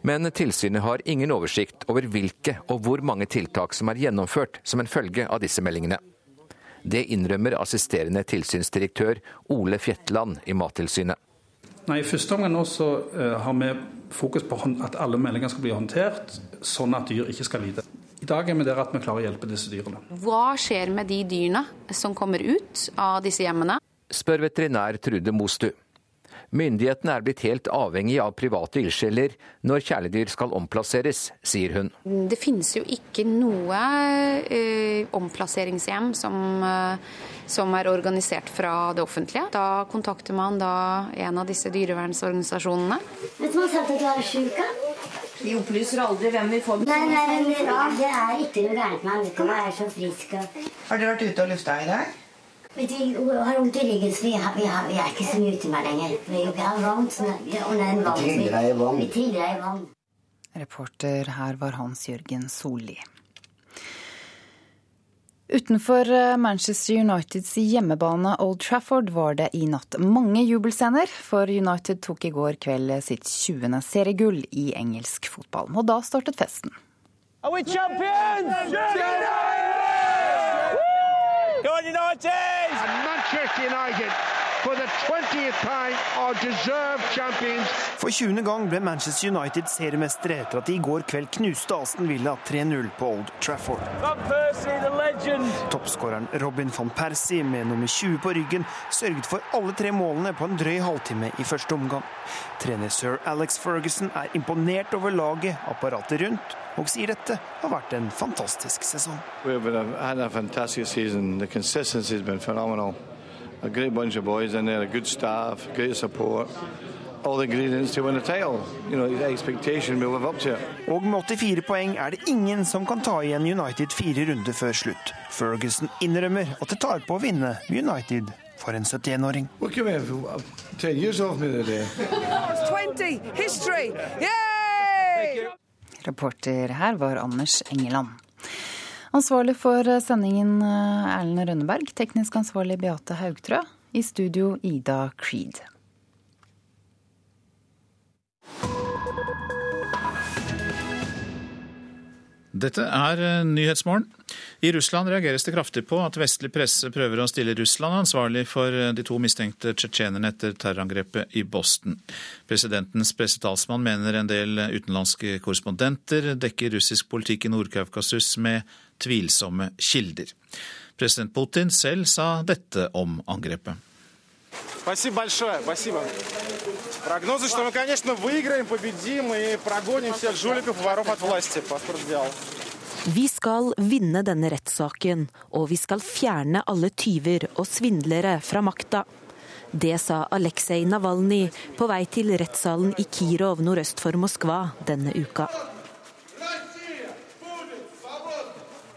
Men tilsynet har ingen oversikt over hvilke og hvor mange tiltak som er gjennomført som en følge av disse meldingene. Det innrømmer assisterende tilsynsdirektør Ole Fjetland i Mattilsynet. Nei, I første omgang nå så uh, har vi fokus på at alle meldinger skal bli håndtert, sånn at dyr ikke skal lide. I dag er vi der at vi klarer å hjelpe disse dyrene. Hva skjer med de dyrene som kommer ut av disse hjemmene? Spør veterinær Trude Mostu. Myndighetene er blitt helt avhengig av private ildsjeler når kjæledyr skal omplasseres, sier hun. Det finnes jo ikke noe eh, omplasseringshjem som, eh, som, er organisert fra det offentlige. Da kontakter man da en av disse dyrevernsorganisasjonene. Vet du hva sagt at du er sjuk? De opplyser aldri hvem vi får Nei, nei, men det, det er ikke noe gærent med. Han er så frisk. Har dere vært ute og lufta i dag? Vi har vondt i ryggen, så vi, har, vi, har, vi, er ikke så mye ute med lenger. Vi, har vann. Vi triller i vann. Reporter her var Hans Jørgen Solli. Utenfor eh, Manchester Uniteds hjemmebane Old Trafford var det i natt mange jubelscener, for United tok i går kveld sitt 20. seriegull i engelsk fotball. Og da startet festen. Are we champions? United! Go on United! Manchester United For the 20th time are deserved champions. For 20. gang ble Manchester United seriemestere etter at de i går kveld knuste Aston Villa 3-0 på Old Trafford. Toppskåreren Robin van Persie med nummer 20 på ryggen sørget for alle tre målene på en drøy halvtime i første omgang. Trener sir Alex Ferguson er imponert over laget, apparatet rundt, og sier dette har vært en fantastisk sesong. We have had a fantastic season. The consistency has been phenomenal a great bunch of boys in there, a good staff, great support. All the ingredients to win a title. You know, the expectation we live up to. Og med 84 poeng er det ingen som kan ta igjen United fire runder før slutt. Ferguson innrømmer at det tar på å vinne United for en 71-åring. Reporter her var Anders Engeland. Ansvarlig for sendingen eh, Erlend Rønneberg, teknisk ansvarlig Beate Haugtrø. I studio Ida Creed. Dette er eh, Nyhetsmorgen. I Russland reageres det kraftig på at vestlig presse prøver å stille Russland ansvarlig for eh, de to mistenkte tsjetsjenerne etter terrorangrepet i Boston. Presidentens pressetalsmann mener en del utenlandske korrespondenter dekker russisk politikk i Nord-Kaukasus med tvilsomme kilder. President Putin selv sa dette om angrepet. Vi skal vinne denne rettssaken, og vi skal fjerne alle tyver og svindlere fra makta. Det sa Aleksej Navalnyj på vei til rettssalen i Kirov nordøst for Moskva denne uka.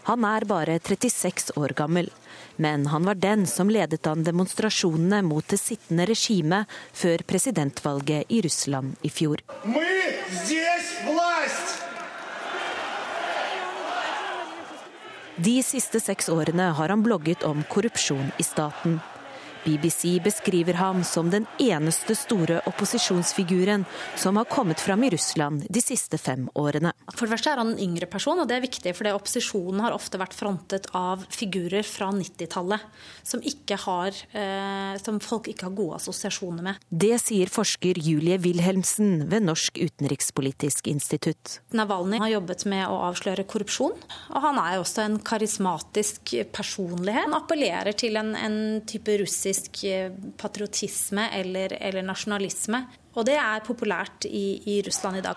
Han er bare 36 år gammel, men han var den som ledet an demonstrasjonene mot det sittende regimet før presidentvalget i Russland i fjor. De siste seks årene har han blogget om korrupsjon i staten. BBC beskriver ham som den eneste store opposisjonsfiguren som har kommet fram i Russland de siste fem årene. For det første er han en yngre person, og det er viktig, fordi opposisjonen har ofte vært frontet av figurer fra 90-tallet som, eh, som folk ikke har gode assosiasjoner med. Det sier forsker Julie Wilhelmsen ved Norsk utenrikspolitisk institutt. Navalny har jobbet med å avsløre korrupsjon, og han er også en karismatisk personlighet. Han appellerer til en, en type russisk russisk eh, patriotisme eller, eller, nasjonalisme. Og det er populært i, i Russland i dag.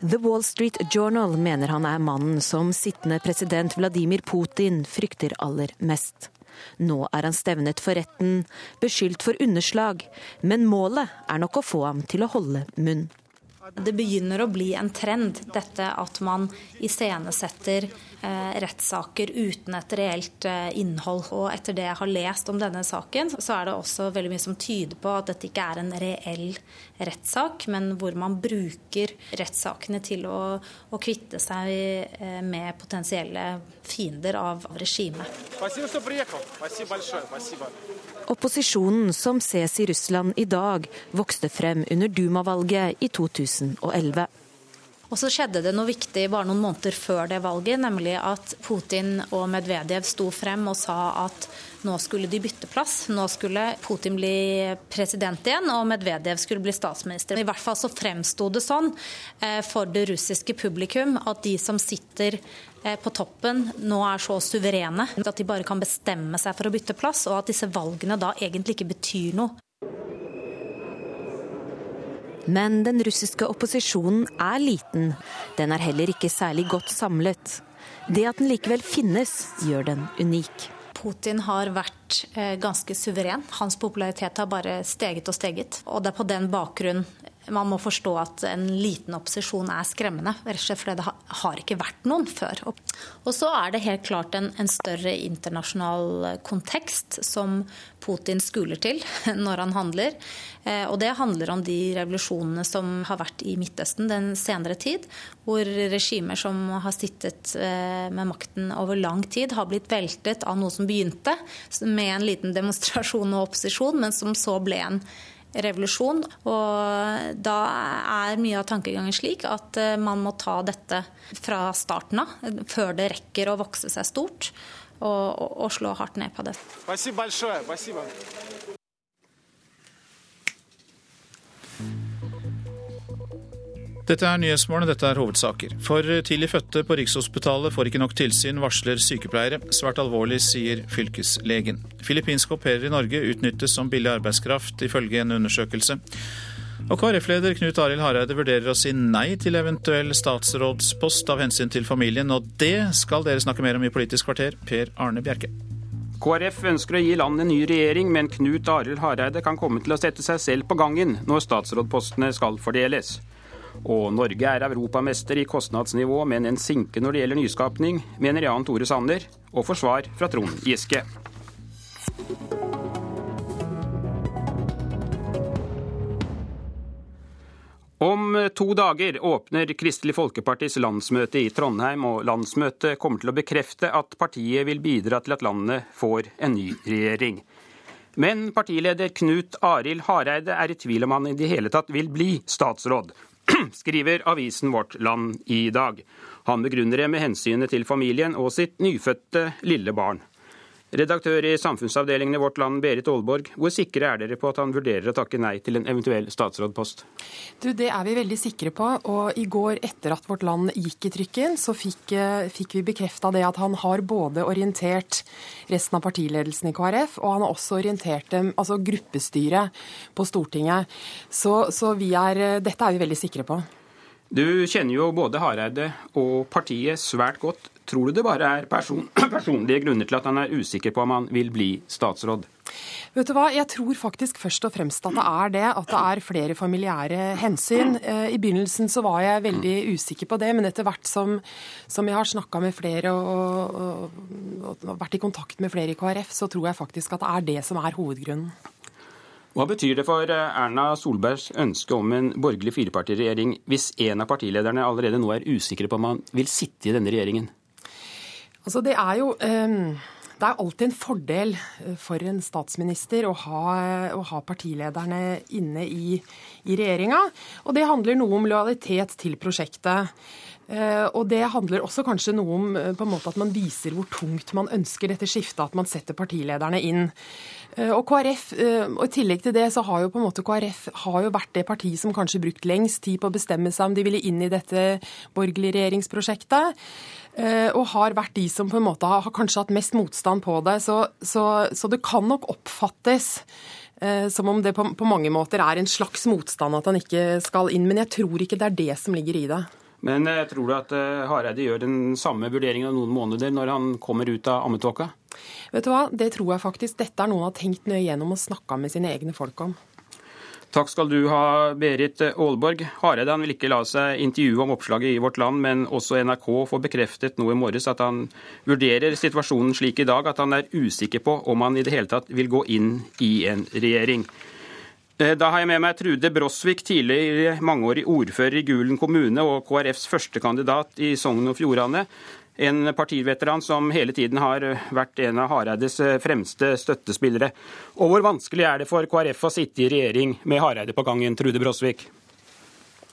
The Wall Street Journal mener han er mannen som sittende president Vladimir Putin frykter aller mest. Nå er han stevnet for retten, beskyldt for underslag, men målet er nok å få ham til å holde munn. Det begynner å bli en trend, dette at man iscenesetter eh, rettssaker uten et reelt eh, innhold. Og etter det jeg har lest om denne saken, så er det også veldig mye som tyder på at dette ikke er en reell rettssak, men hvor man bruker rettssakene til å, å kvitte seg eh, med potensielle fiender av regimet. Opposisjonen som ses i Russland i dag, vokste frem under Duma-valget i 2011. Og så skjedde det noe viktig bare noen måneder før det valget, nemlig at Putin og Medvedev sto frem og sa at nå skulle de bytte plass. Nå skulle Putin bli president igjen, og Medvedev skulle bli statsminister. I hvert fall så fremsto det sånn eh, for det russiske publikum at de som sitter eh, på toppen nå er så suverene at de bare kan bestemme seg for å bytte plass, og at disse valgene da egentlig ikke betyr noe. Men den russiske opposisjonen er liten. Den er heller ikke særlig godt samlet. Det at den likevel finnes, gjør den unik. Putin har vært eh, ganske suveren. Hans popularitet har bare steget og steget. Og det er på den bakgrunn man må forstå at en liten opposisjon er skremmende, rett og slett fordi det har ikke vært noen før. Og så er det helt klart en, en større internasjonal kontekst som Putin skuler til når han handler. Eh, og det handler om de revolusjonene som har vært i Midtøsten den senere tid, hvor regimer som har sittet eh, med makten over lang tid, har blitt veltet av noe som begynte med en liten demonstrasjon og opposisjon, men som så ble en revolusjon. Og da er mye av tankegangen slik at eh, man må ta dette fra starten av, før det rekker å vokse seg stort, og, og, og slå hardt ned på det. Спасибо большое. Спасибо. Dette er Nyhetsmorgen, dette er hovedsaker. For tidlig fødte på Rikshospitalet får ikke nok tilsyn, varsler sykepleiere. Svært alvorlig, sier fylkeslegen. Filippinske au pairer i Norge utnyttes som billig arbeidskraft, ifølge en undersøkelse. Og KrF-leder Knut Arild Hareide vurderer å si nei til eventuell statsrådspost av hensyn til familien, og det skal dere snakke mer om i Politisk kvarter. Per Arne Bjerke. KrF ønsker å gi landet en ny regjering, men Knut Arild Hareide kan komme til å sette seg selv på gangen når statsrådpostene skal fordeles. Og Norge er europamester i kostnadsnivå, men en sinke når det gjelder nyskapning, mener Jan Tore Sanner, og forsvar fra Trond Giske. Om to dager åpner Kristelig Folkepartis landsmøte i Trondheim, og landsmøtet kommer til å bekrefte at partiet vil bidra til at landet får en ny regjering. Men partileder Knut Arild Hareide er i tvil om han i det hele tatt vil bli statsråd. skriver avisen Vårt Land i dag. Han begrunner det med hensynet til familien og sitt nyfødte lille barn. Redaktør i samfunnsavdelingen i Vårt Land, Berit Aalborg, hvor sikre er dere på at han vurderer å takke nei til en eventuell statsrådpost? Du, Det er vi veldig sikre på. Og i går etter at Vårt Land gikk i trykken, så fikk, eh, fikk vi bekrefta det at han har både orientert resten av partiledelsen i KrF, og han har også orientert dem, altså gruppestyret på Stortinget. Så, så er, eh, dette er vi veldig sikre på. Du kjenner jo både Hareide og partiet svært godt. Tror du det bare er person, personlige grunner til at han er usikker på om han vil bli statsråd? Vet du hva, Jeg tror faktisk først og fremst at det er det, at det er flere familiære hensyn. Eh, I begynnelsen så var jeg veldig usikker på det, men etter hvert som, som jeg har snakka med flere og, og, og, og vært i kontakt med flere i KrF, så tror jeg faktisk at det er det som er hovedgrunnen. Hva betyr det for eh, Erna Solbergs ønske om en borgerlig firepartiregjering hvis en av partilederne allerede nå er usikre på om han vil sitte i denne regjeringen? Altså, det er jo um, det er alltid en fordel eh, for en statsminister å ha, å ha partilederne inne i, i regjeringa. Og det handler noe om lojalitet til prosjektet. Uh, og det handler også kanskje noe om uh, på en måte at man viser hvor tungt man ønsker dette skiftet, at man setter partilederne inn. Uh, og KrF, og I tillegg til det så har jo på en måte KrF har jo vært det partiet som kanskje brukt lengst tid på å bestemme seg om de ville inn i dette borgerlige regjeringsprosjektet. Eh, og har vært de som på en måte har, kanskje hatt mest motstand på det. Så, så, så det kan nok oppfattes eh, som om det på, på, mange måter er en slags motstand at han ikke skal inn. Men jeg tror ikke det er det som ligger i det. Men eh, tror du at Hareide gjør den samme vurderingen om noen måneder når han kommer ut av ammetåka? Vet du hva, det tror jeg faktisk. Dette er noe han har tenkt nøye gjennom og snakka med sine egne folk om. Takk skal du ha, Berit Aalborg. Hareide vil ikke la seg intervjue om oppslaget i Vårt Land, men også NRK får bekreftet nå i morges at han vurderer situasjonen slik i dag at han er usikker på om han i det hele tatt vil gå inn i en regjering. Eh, da har jeg med meg Trude Brosvik, tidligere mangeårig ordfører i Gulen kommune og KrFs førstekandidat i Sogn og Fjordane. En partiveteran som hele tiden har vært en av Hareides fremste støttespillere. Og hvor vanskelig er det for KrF å sitte i regjering med Hareide på gangen, Trude Brosvik?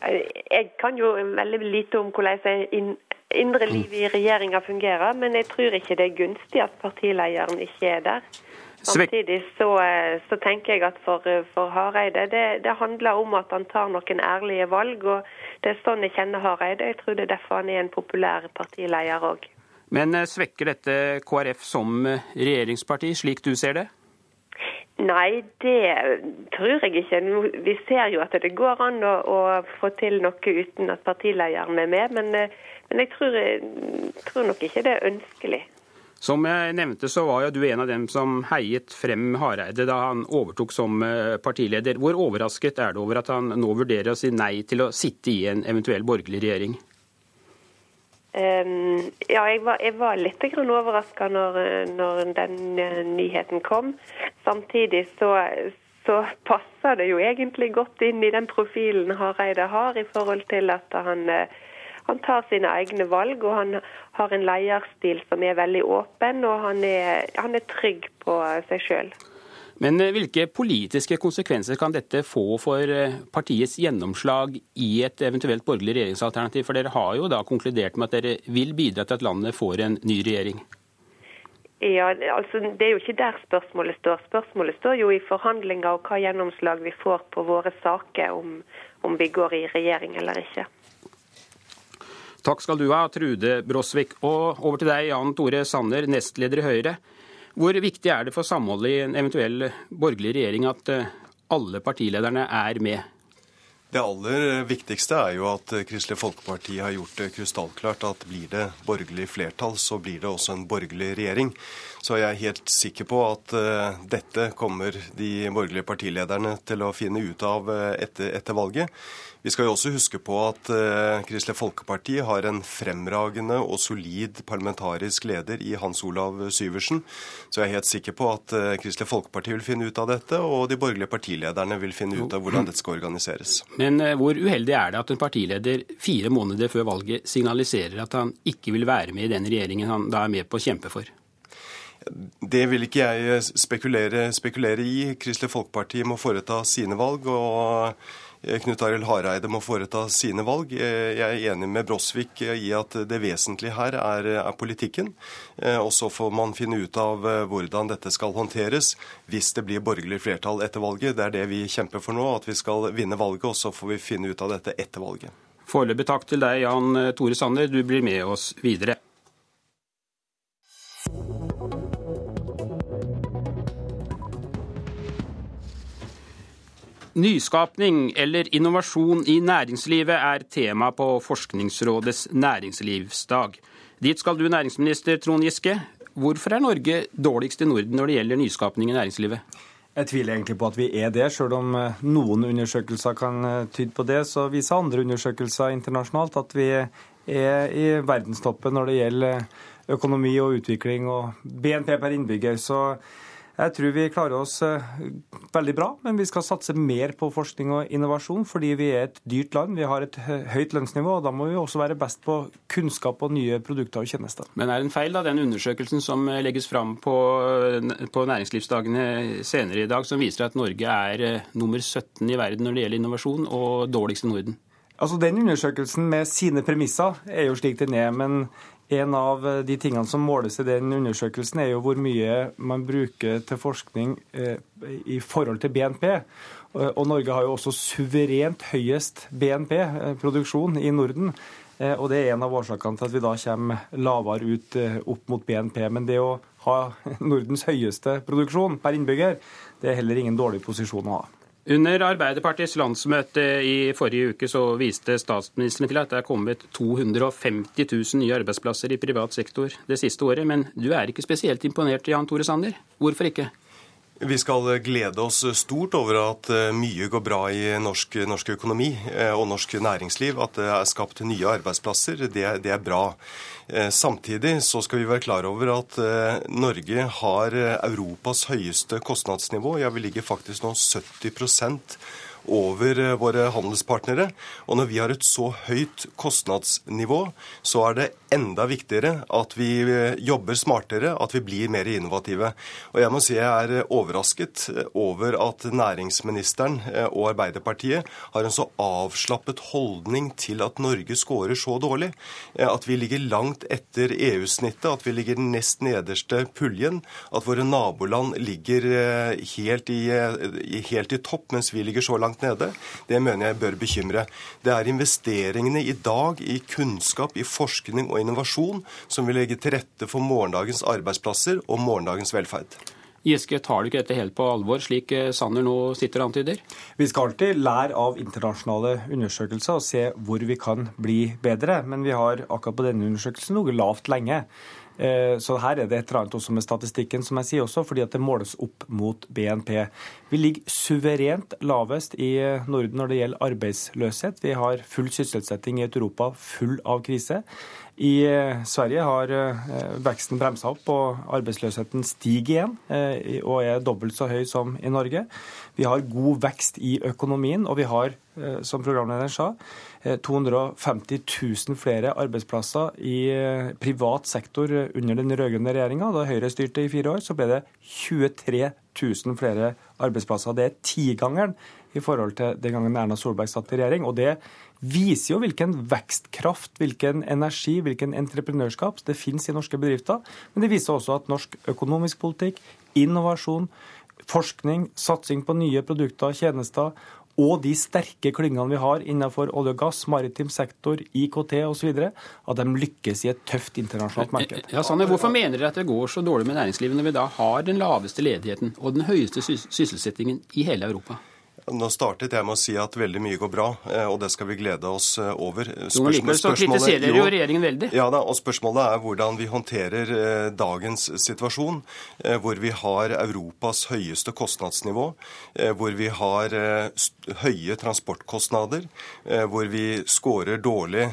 Jeg kan jo veldig lite om hvordan indre liv i regjeringa fungerer, men jeg tror ikke det er gunstig at partilederen ikke er der. Samtidig så, så tenker jeg at for, for Hareide det, det handler om at han tar noen ærlige valg. og det er sånn jeg kjenner Hareide. Jeg tror det er derfor han er en populær partileder òg. Men eh, svekker dette KrF som eh, regjeringsparti, slik du ser det? Nei, det tror jeg ikke. Vi ser jo at det går an å, å få til noe uten at partilederen er med. Men, eh, men jeg, tror, tror nok ikke det er ønskelig. Som jeg nevnte, så var jo du en av dem som heiet frem Hareide da han overtok som eh, partileder. Hvor overrasket er du over at han nå vurderer å si nei til å sitte i en eventuell borgerlig regjering? Ja, jeg var, jeg var litt overraska når, når, den uh, nyheten kom. Samtidig så, så, passer det jo egentlig godt inn i den profilen Hareide har, i forhold til at han uh, han tar sine egne valg, og han har en leierstil som er veldig åpen, og han er, han er trygg på seg sjøl. Men eh, hvilke politiske konsekvenser kan dette få for eh, partiets gjennomslag i et eventuelt borgerlig regjeringsalternativ? For dere har jo da konkludert med at dere vil bidra til at landet får en ny regjering. Ja, altså Det er jo ikke der spørsmålet står. Spørsmålet står jo i forhandlinger og hva gjennomslag vi får på våre saker om, om vi går i regjering eller ikke. Takk skal du ha, Trude Brosvik. Og over til deg, Jan Tore Sanner, nestleder i Høyre. Hvor viktig er det for samholdet i en eventuell borgerlig regjering at eh, alle partilederne er med? Det aller viktigste er jo at Kristelig Folkeparti har gjort det krystallklart at blir det borgerlig flertall, så blir det også en borgerlig regjering. Så jeg er helt sikker på at uh, dette kommer de borgerlige partilederne til å finne ut av uh, etter, etter valget. Vi skal jo også huske på at uh, Kristelig Folkeparti har en fremragende og solid parlamentarisk leder i Hans Olav Syversen. Så jeg er helt sikker på at uh, Kristelig Folkeparti vil finne ut av dette, og de borgerlige partilederne vil finne ut av hvordan dette skal organiseres. Men uh, hvor uheldig er det at en partileder fire måneder før valget signaliserer at han ikke vil være med i den regjeringen han da er med på å kjempe for? Det vil ikke jeg spekulere, spekulere i. Kristelig Folkeparti må foreta sine valg. og Eh, Knut Arild Hareide må foreta sine valg. Eh, jeg er enig med Brosvik i at det vesentlige her er, er politikken. Eh, og så får man finne ut av hvordan dette skal håndteres hvis det blir borgerlig flertall etter valget. Det er det vi kjemper for nå, at vi skal vinne valget, og så får vi finne ut av dette etter valget. Foreløpig takk til deg, Jan Tore Sanner. Du blir med oss videre. Nyskapning eller innovasjon i næringslivet er tema på Forskningsrådets næringslivsdag. Dit skal du, næringsminister Trond Giske. Hvorfor er Norge dårligst i Norden når det gjelder nyskapning i næringslivet? Jeg tviler egentlig på at vi er det, selv om eh, noen undersøkelser kan eh, tyde på det. Så viser andre undersøkelser internasjonalt at vi er i verdenstoppen når det gjelder økonomi og utvikling og BNP per innbygger. Så jeg tror vi klarer oss eh, veldig bra, men vi skal satse mer på forskning og innovasjon fordi vi er et dyrt land. Vi har et høyt lønnsnivå, og da må vi også være best på kunnskap og nye produkter og tjenester. Men er det en feil, da, den undersøkelsen som legges fram på, på næringslivsdagene senere i dag, som viser at Norge er eh, nummer 17 i verden når det gjelder innovasjon, og dårligst i Norden? Altså, Den undersøkelsen med sine premisser er jo slik den er. Men en av eh, de tingene som måles i den undersøkelsen, er jo hvor mye man bruker til forskning eh, i forhold til BNP. Og Norge har jo også suverent høyest BNP-produksjon i Norden. Eh, og det er en av årsakene til at vi da kommer lavere ut opp mot BNP. Men det å ha Nordens høyeste produksjon per innbygger, det er heller ingen dårlig posisjon å ha. Under Arbeiderpartiets landsmøte i forrige uke så viste statsministeren til at det er kommet 250 000 nye arbeidsplasser i privat sektor det siste året. Men du er ikke spesielt imponert, Jan Tore Sander. Hvorfor ikke? Vi skal glede oss stort over at eh, mye går bra i norsk, norsk økonomi eh, og norsk næringsliv. At det er skapt nye arbeidsplasser. Det, det, er bra. Eh, samtidig så skal vi være klar over at Norge har Europas høyeste kostnadsnivå. Ja, vi ligger faktisk nå 70 over våre handelspartnere. Og når vi har et så høyt kostnadsnivå, så er det enda viktigere at vi eh, jobber smartere, at vi blir mer innovative. Og jeg må si jeg er eh, overrasket eh, over at næringsministeren og Arbeiderpartiet har en så avslappet holdning til at Norge scorer så dårlig. At vi ligger langt etter EU-snittet, at vi ligger nest nederste puljen. At våre naboland ligger helt i, helt i topp, mens vi ligger så langt nede. Det mener jeg bør bekymre. Det er investeringene i dag i kunnskap, i forskning og innovasjon som vil legge til rette for morgendagens arbeidsplasser og morgendagens velferd. Giske, tar du ikke dette helt på alvor, slik eh, Sanner nå sitter og antyder? Vi skal alltid lære av internasjonale undersøkelser og se hvor vi kan bli bedre. Men vi har akkurat på denne undersøkelsen noe lavt lenge. Eh, så her er det et eller annet også med statistikken, som jeg sier også, fordi at det måles opp mot BNP. Vi ligger suverent lavest i Norden når det gjelder arbeidsløshet. Vi har full sysselsetting i et Europa full av krise. I eh, Sverige har eh, veksten bremsa opp, og arbeidsløsheten stiger igjen og er dobbelt så høy som i Norge. Vi har god vekst i økonomien, og vi har, som programlederen sa, 250 000 flere arbeidsplasser i privat sektor under den rød-grønne regjeringa. Da Høyre styrte i fire år, så ble det 23 000 flere arbeidsplasser. Det er tigangeren i forhold til den gangen Erna Solberg satt i regjering. og det viser jo hvilken vekstkraft, hvilken energi, hvilken entreprenørskap det finnes i norske bedrifter. Men det viser også at norsk økonomisk politikk, innovasjon, forskning, satsing på nye produkter og tjenester og de sterke klyngene vi har innenfor olje og gass, maritim sektor, IKT osv., at de lykkes i et tøft internasjonalt marked. Ja, Sanne, hvorfor mener dere at det går så dårlig med næringslivet når vi da har den laveste ledigheten og den høyeste sysselsettingen i hele Europa? Nå startet jeg med å si at veldig mye går bra, eh, og det skal vi glede oss eh, over. Spørsmål, så kritiserer jo regjeringen veldig. Ja da, og Spørsmålet er hvordan vi håndterer eh, dagens situasjon, hvor vi har Europas høyeste kostnadsnivå, hvor vi har høye transportkostnader, hvor vi scorer dårlig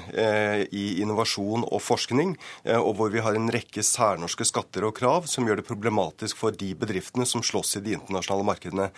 i innovasjon og forskning, og hvor vi har en rekke særnorske skatter og krav som gjør det problematisk for de bedriftene som slåss i de internasjonale markedene.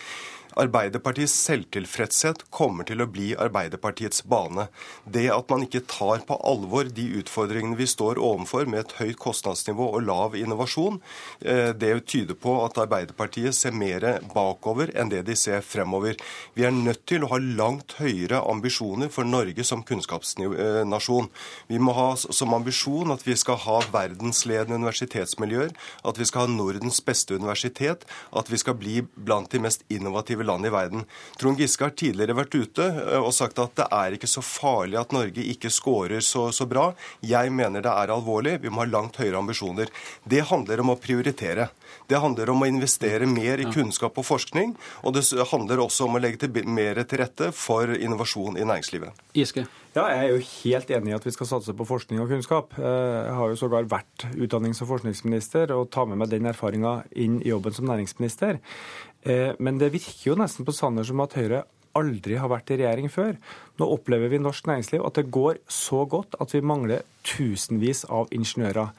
Arbeiderpartiets selvtilfredshet kommer til å bli Arbeiderpartiets bane. Det at man ikke tar på alvor de utfordringene vi står overfor med et høyt kostnadsnivå og lav innovasjon, eh, det tyder på at Arbeiderpartiet ser mer bakover enn det de ser fremover. Vi er nødt til å ha langt høyere ambisjoner for Norge som kunnskapsnasjon. Vi må ha som ambisjon at vi skal ha verdensledende universitetsmiljøer, at vi skal ha Nordens beste universitet, at vi skal bli blant de mest innovative innovative land i verden. Trond Giske har tidligere vært ute eh, og sagt at det er ikke så farlig at Norge ikke scorer så, så bra. Jeg mener det er alvorlig. Vi må ha langt høyere ambisjoner. Det handler om å prioritere. Det handler om å investere mer i kunnskap og forskning. Og det handler også om å legge til mer til rette for innovasjon i næringslivet. Giske. Ja, Jeg er jo helt enig i at vi skal satse på forskning og kunnskap. Eh, jeg har jo sågar vært utdannings- og forskningsminister og tar med meg den erfaringa inn i jobben som næringsminister. Eh, men det virker jo nesten på Sanner som at Høyre aldri har vært i regjering før. Nå opplever vi i norsk næringsliv at det går så godt at vi mangler tusenvis av ingeniører.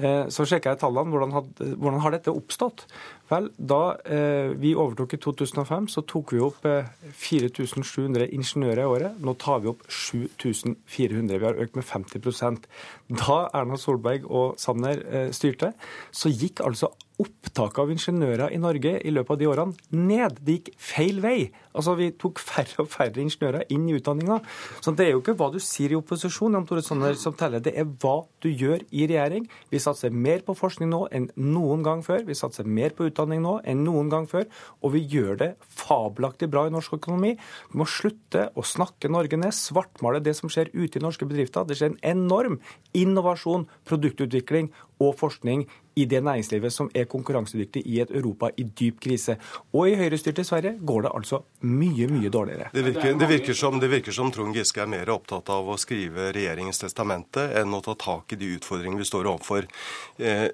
Eh, så sjekka jeg tallene. Hvordan, had, hvordan, har dette oppstått? Vel, Da eh, vi overtok i 2005, så tok vi opp eh, 4700 ingeniører i året. Nå tar vi opp 7400. Vi har økt med 50% Da Erna Solberg og Sanner eh, styrte, så gikk altså opptaket av ingeniører i Norge i løpet av de årene ned. Det gikk feil vei. Altså, Vi tok færre og færre ingeniører inn i utdanninga. Det er jo ikke hva du sier i opposisjon Jan Tore Sanner, som teller, det er hva du gjør i regjering. Vi satser mer på forskning nå enn noen gang før. Vi satser mer på utdanning nå enn noen gang før. Og vi gjør det fabelaktig bra i norsk økonomi. Vi må slutte å snakke Norge ned, svartmale det som skjer ute i norske bedrifter. Det skjer en enorm innovasjon, produktutvikling og forskning i det næringslivet som er konkurransedyktig i et Europa i dyp krise. Og i høyrestyrte Sverige går det altså mye, mye dårligere. Det virker, det virker, som, det virker som Trond Giske er mer opptatt av å skrive regjeringens testamente enn å ta tak i de utfordringene vi står overfor. Eh,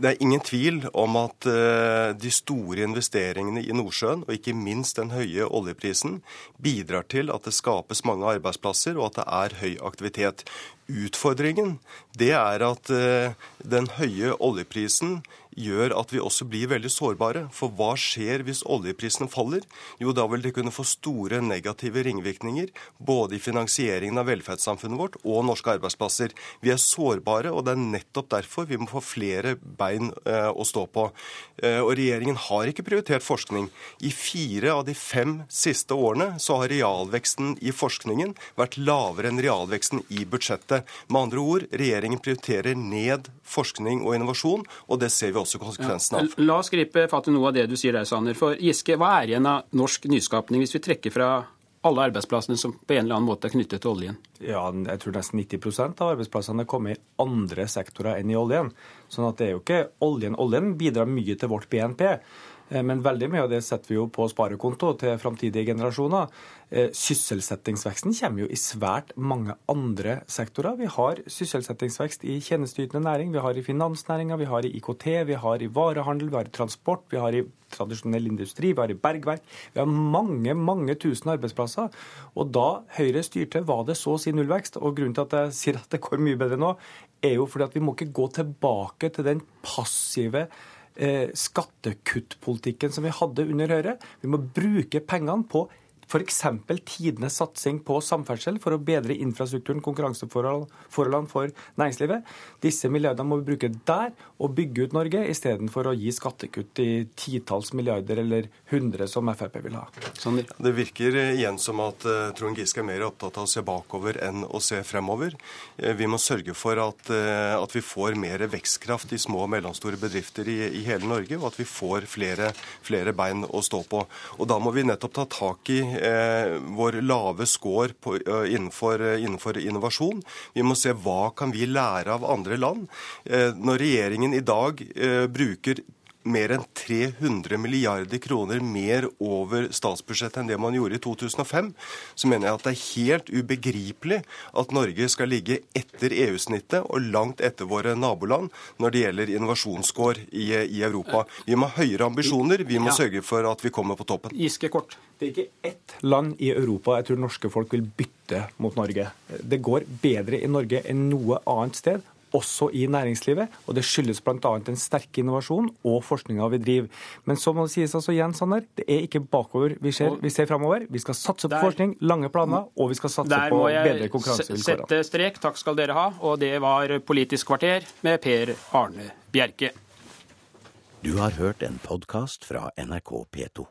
det er ingen tvil om at eh, de store investeringene i Nordsjøen, og ikke minst den høye oljeprisen, bidrar til at det skapes mange arbeidsplasser, og at det er høy aktivitet. Utfordringen det er at eh, den høye oljeprisen gjør at vi også blir veldig sårbare. For hva skjer hvis oljeprisene faller? Jo, da vil det kunne få store negative ringvirkninger både i finansieringen av velferdssamfunnet vårt og norske arbeidsplasser. Vi er sårbare, og det er nettopp derfor vi må få flere bein eh, å stå på. Eh, og regjeringen har ikke prioritert forskning. I fire av de fem siste årene så har realveksten i forskningen vært lavere enn realveksten i budsjettet. Med andre ord, regjeringen prioriterer ned forskning og innovasjon, og det ser vi også konsekvensen av. La oss gripe fatt i noe av det du sier der, Sanner. For Giske, hva er igjen av norsk nyskapning hvis vi trekker fra alle arbeidsplassene som på en eller annen måte er knyttet til oljen? Ja, jeg tror nesten 90 av arbeidsplassene kommer i andre sektorer enn i oljen. Sånn at det er jo ikke oljen. Oljen bidrar mye til vårt BNP. Eh, men veldig mye av det setter vi jo på sparekonto til framtidige generasjoner. Eh, sysselsettingsveksten kommer jo i svært mange andre sektorer. Vi har sysselsettingsvekst i tjenesteytende næring, vi har i finansnæringa, vi har i IKT, vi har i varehandel, vi har i transport, vi har i tradisjonell industri, vi har i bergverk. Vi har mange, mange tusen arbeidsplasser. Og da Høyre styrte, var det så å si nullvekst. Og grunnen til at jeg sier at det går mye bedre nå, er jo fordi at vi må ikke gå tilbake til den passive skattekuttpolitikken som vi hadde under Høyre. Vi må bruke pengene på F.eks. tidenes satsing på samferdsel for å bedre infrastrukturen, konkurranseforholdene for næringslivet. Disse milliardene må vi bruke der og bygge ut Norge, istedenfor å gi skattekutt i titalls milliarder eller hundre, som Frp vil ha. Sander. det virker igjen som at uh, Trond Giske er mer opptatt av å se bakover enn å se fremover. Uh, vi må sørge for at, uh, at, vi får mer vekstkraft i små og mellomstore bedrifter i, i hele Norge, og at vi får flere, flere bein å stå på. Og Da må vi nettopp ta tak i eh, vår lave score på, uh, innenfor, uh, innenfor, innovasjon. Vi må se hva kan vi lære av andre land. Eh, når regjeringen i dag eh, bruker mer enn 300 milliarder kroner mer over statsbudsjettet enn det man gjorde i 2005, så mener jeg at det er helt ubegripelig at Norge skal ligge etter EU-snittet og langt etter våre naboland når det gjelder innovasjonskår i, i Europa. Vi må ha høyere ambisjoner. Vi må sørge for at vi kommer på toppen. Giske kort. Det er ikke ett land i Europa jeg tror norske folk vil bytte mot Norge. Det går bedre i Norge enn noe annet sted også i næringslivet. og Det skyldes bl.a. den sterke innovasjonen og forskninga vi driver. Men så må det sies altså igjen, Sanner, det er ikke bakover vi ser, vi ser framover. Vi skal satse på der, forskning, lange planer, og vi skal satse på bedre konkurransevilkår. Der må jeg sette strek. Takk skal dere ha. Og det var Politisk kvarter med Per Arne Bjerke. Du har hørt en podkast fra NRK P2.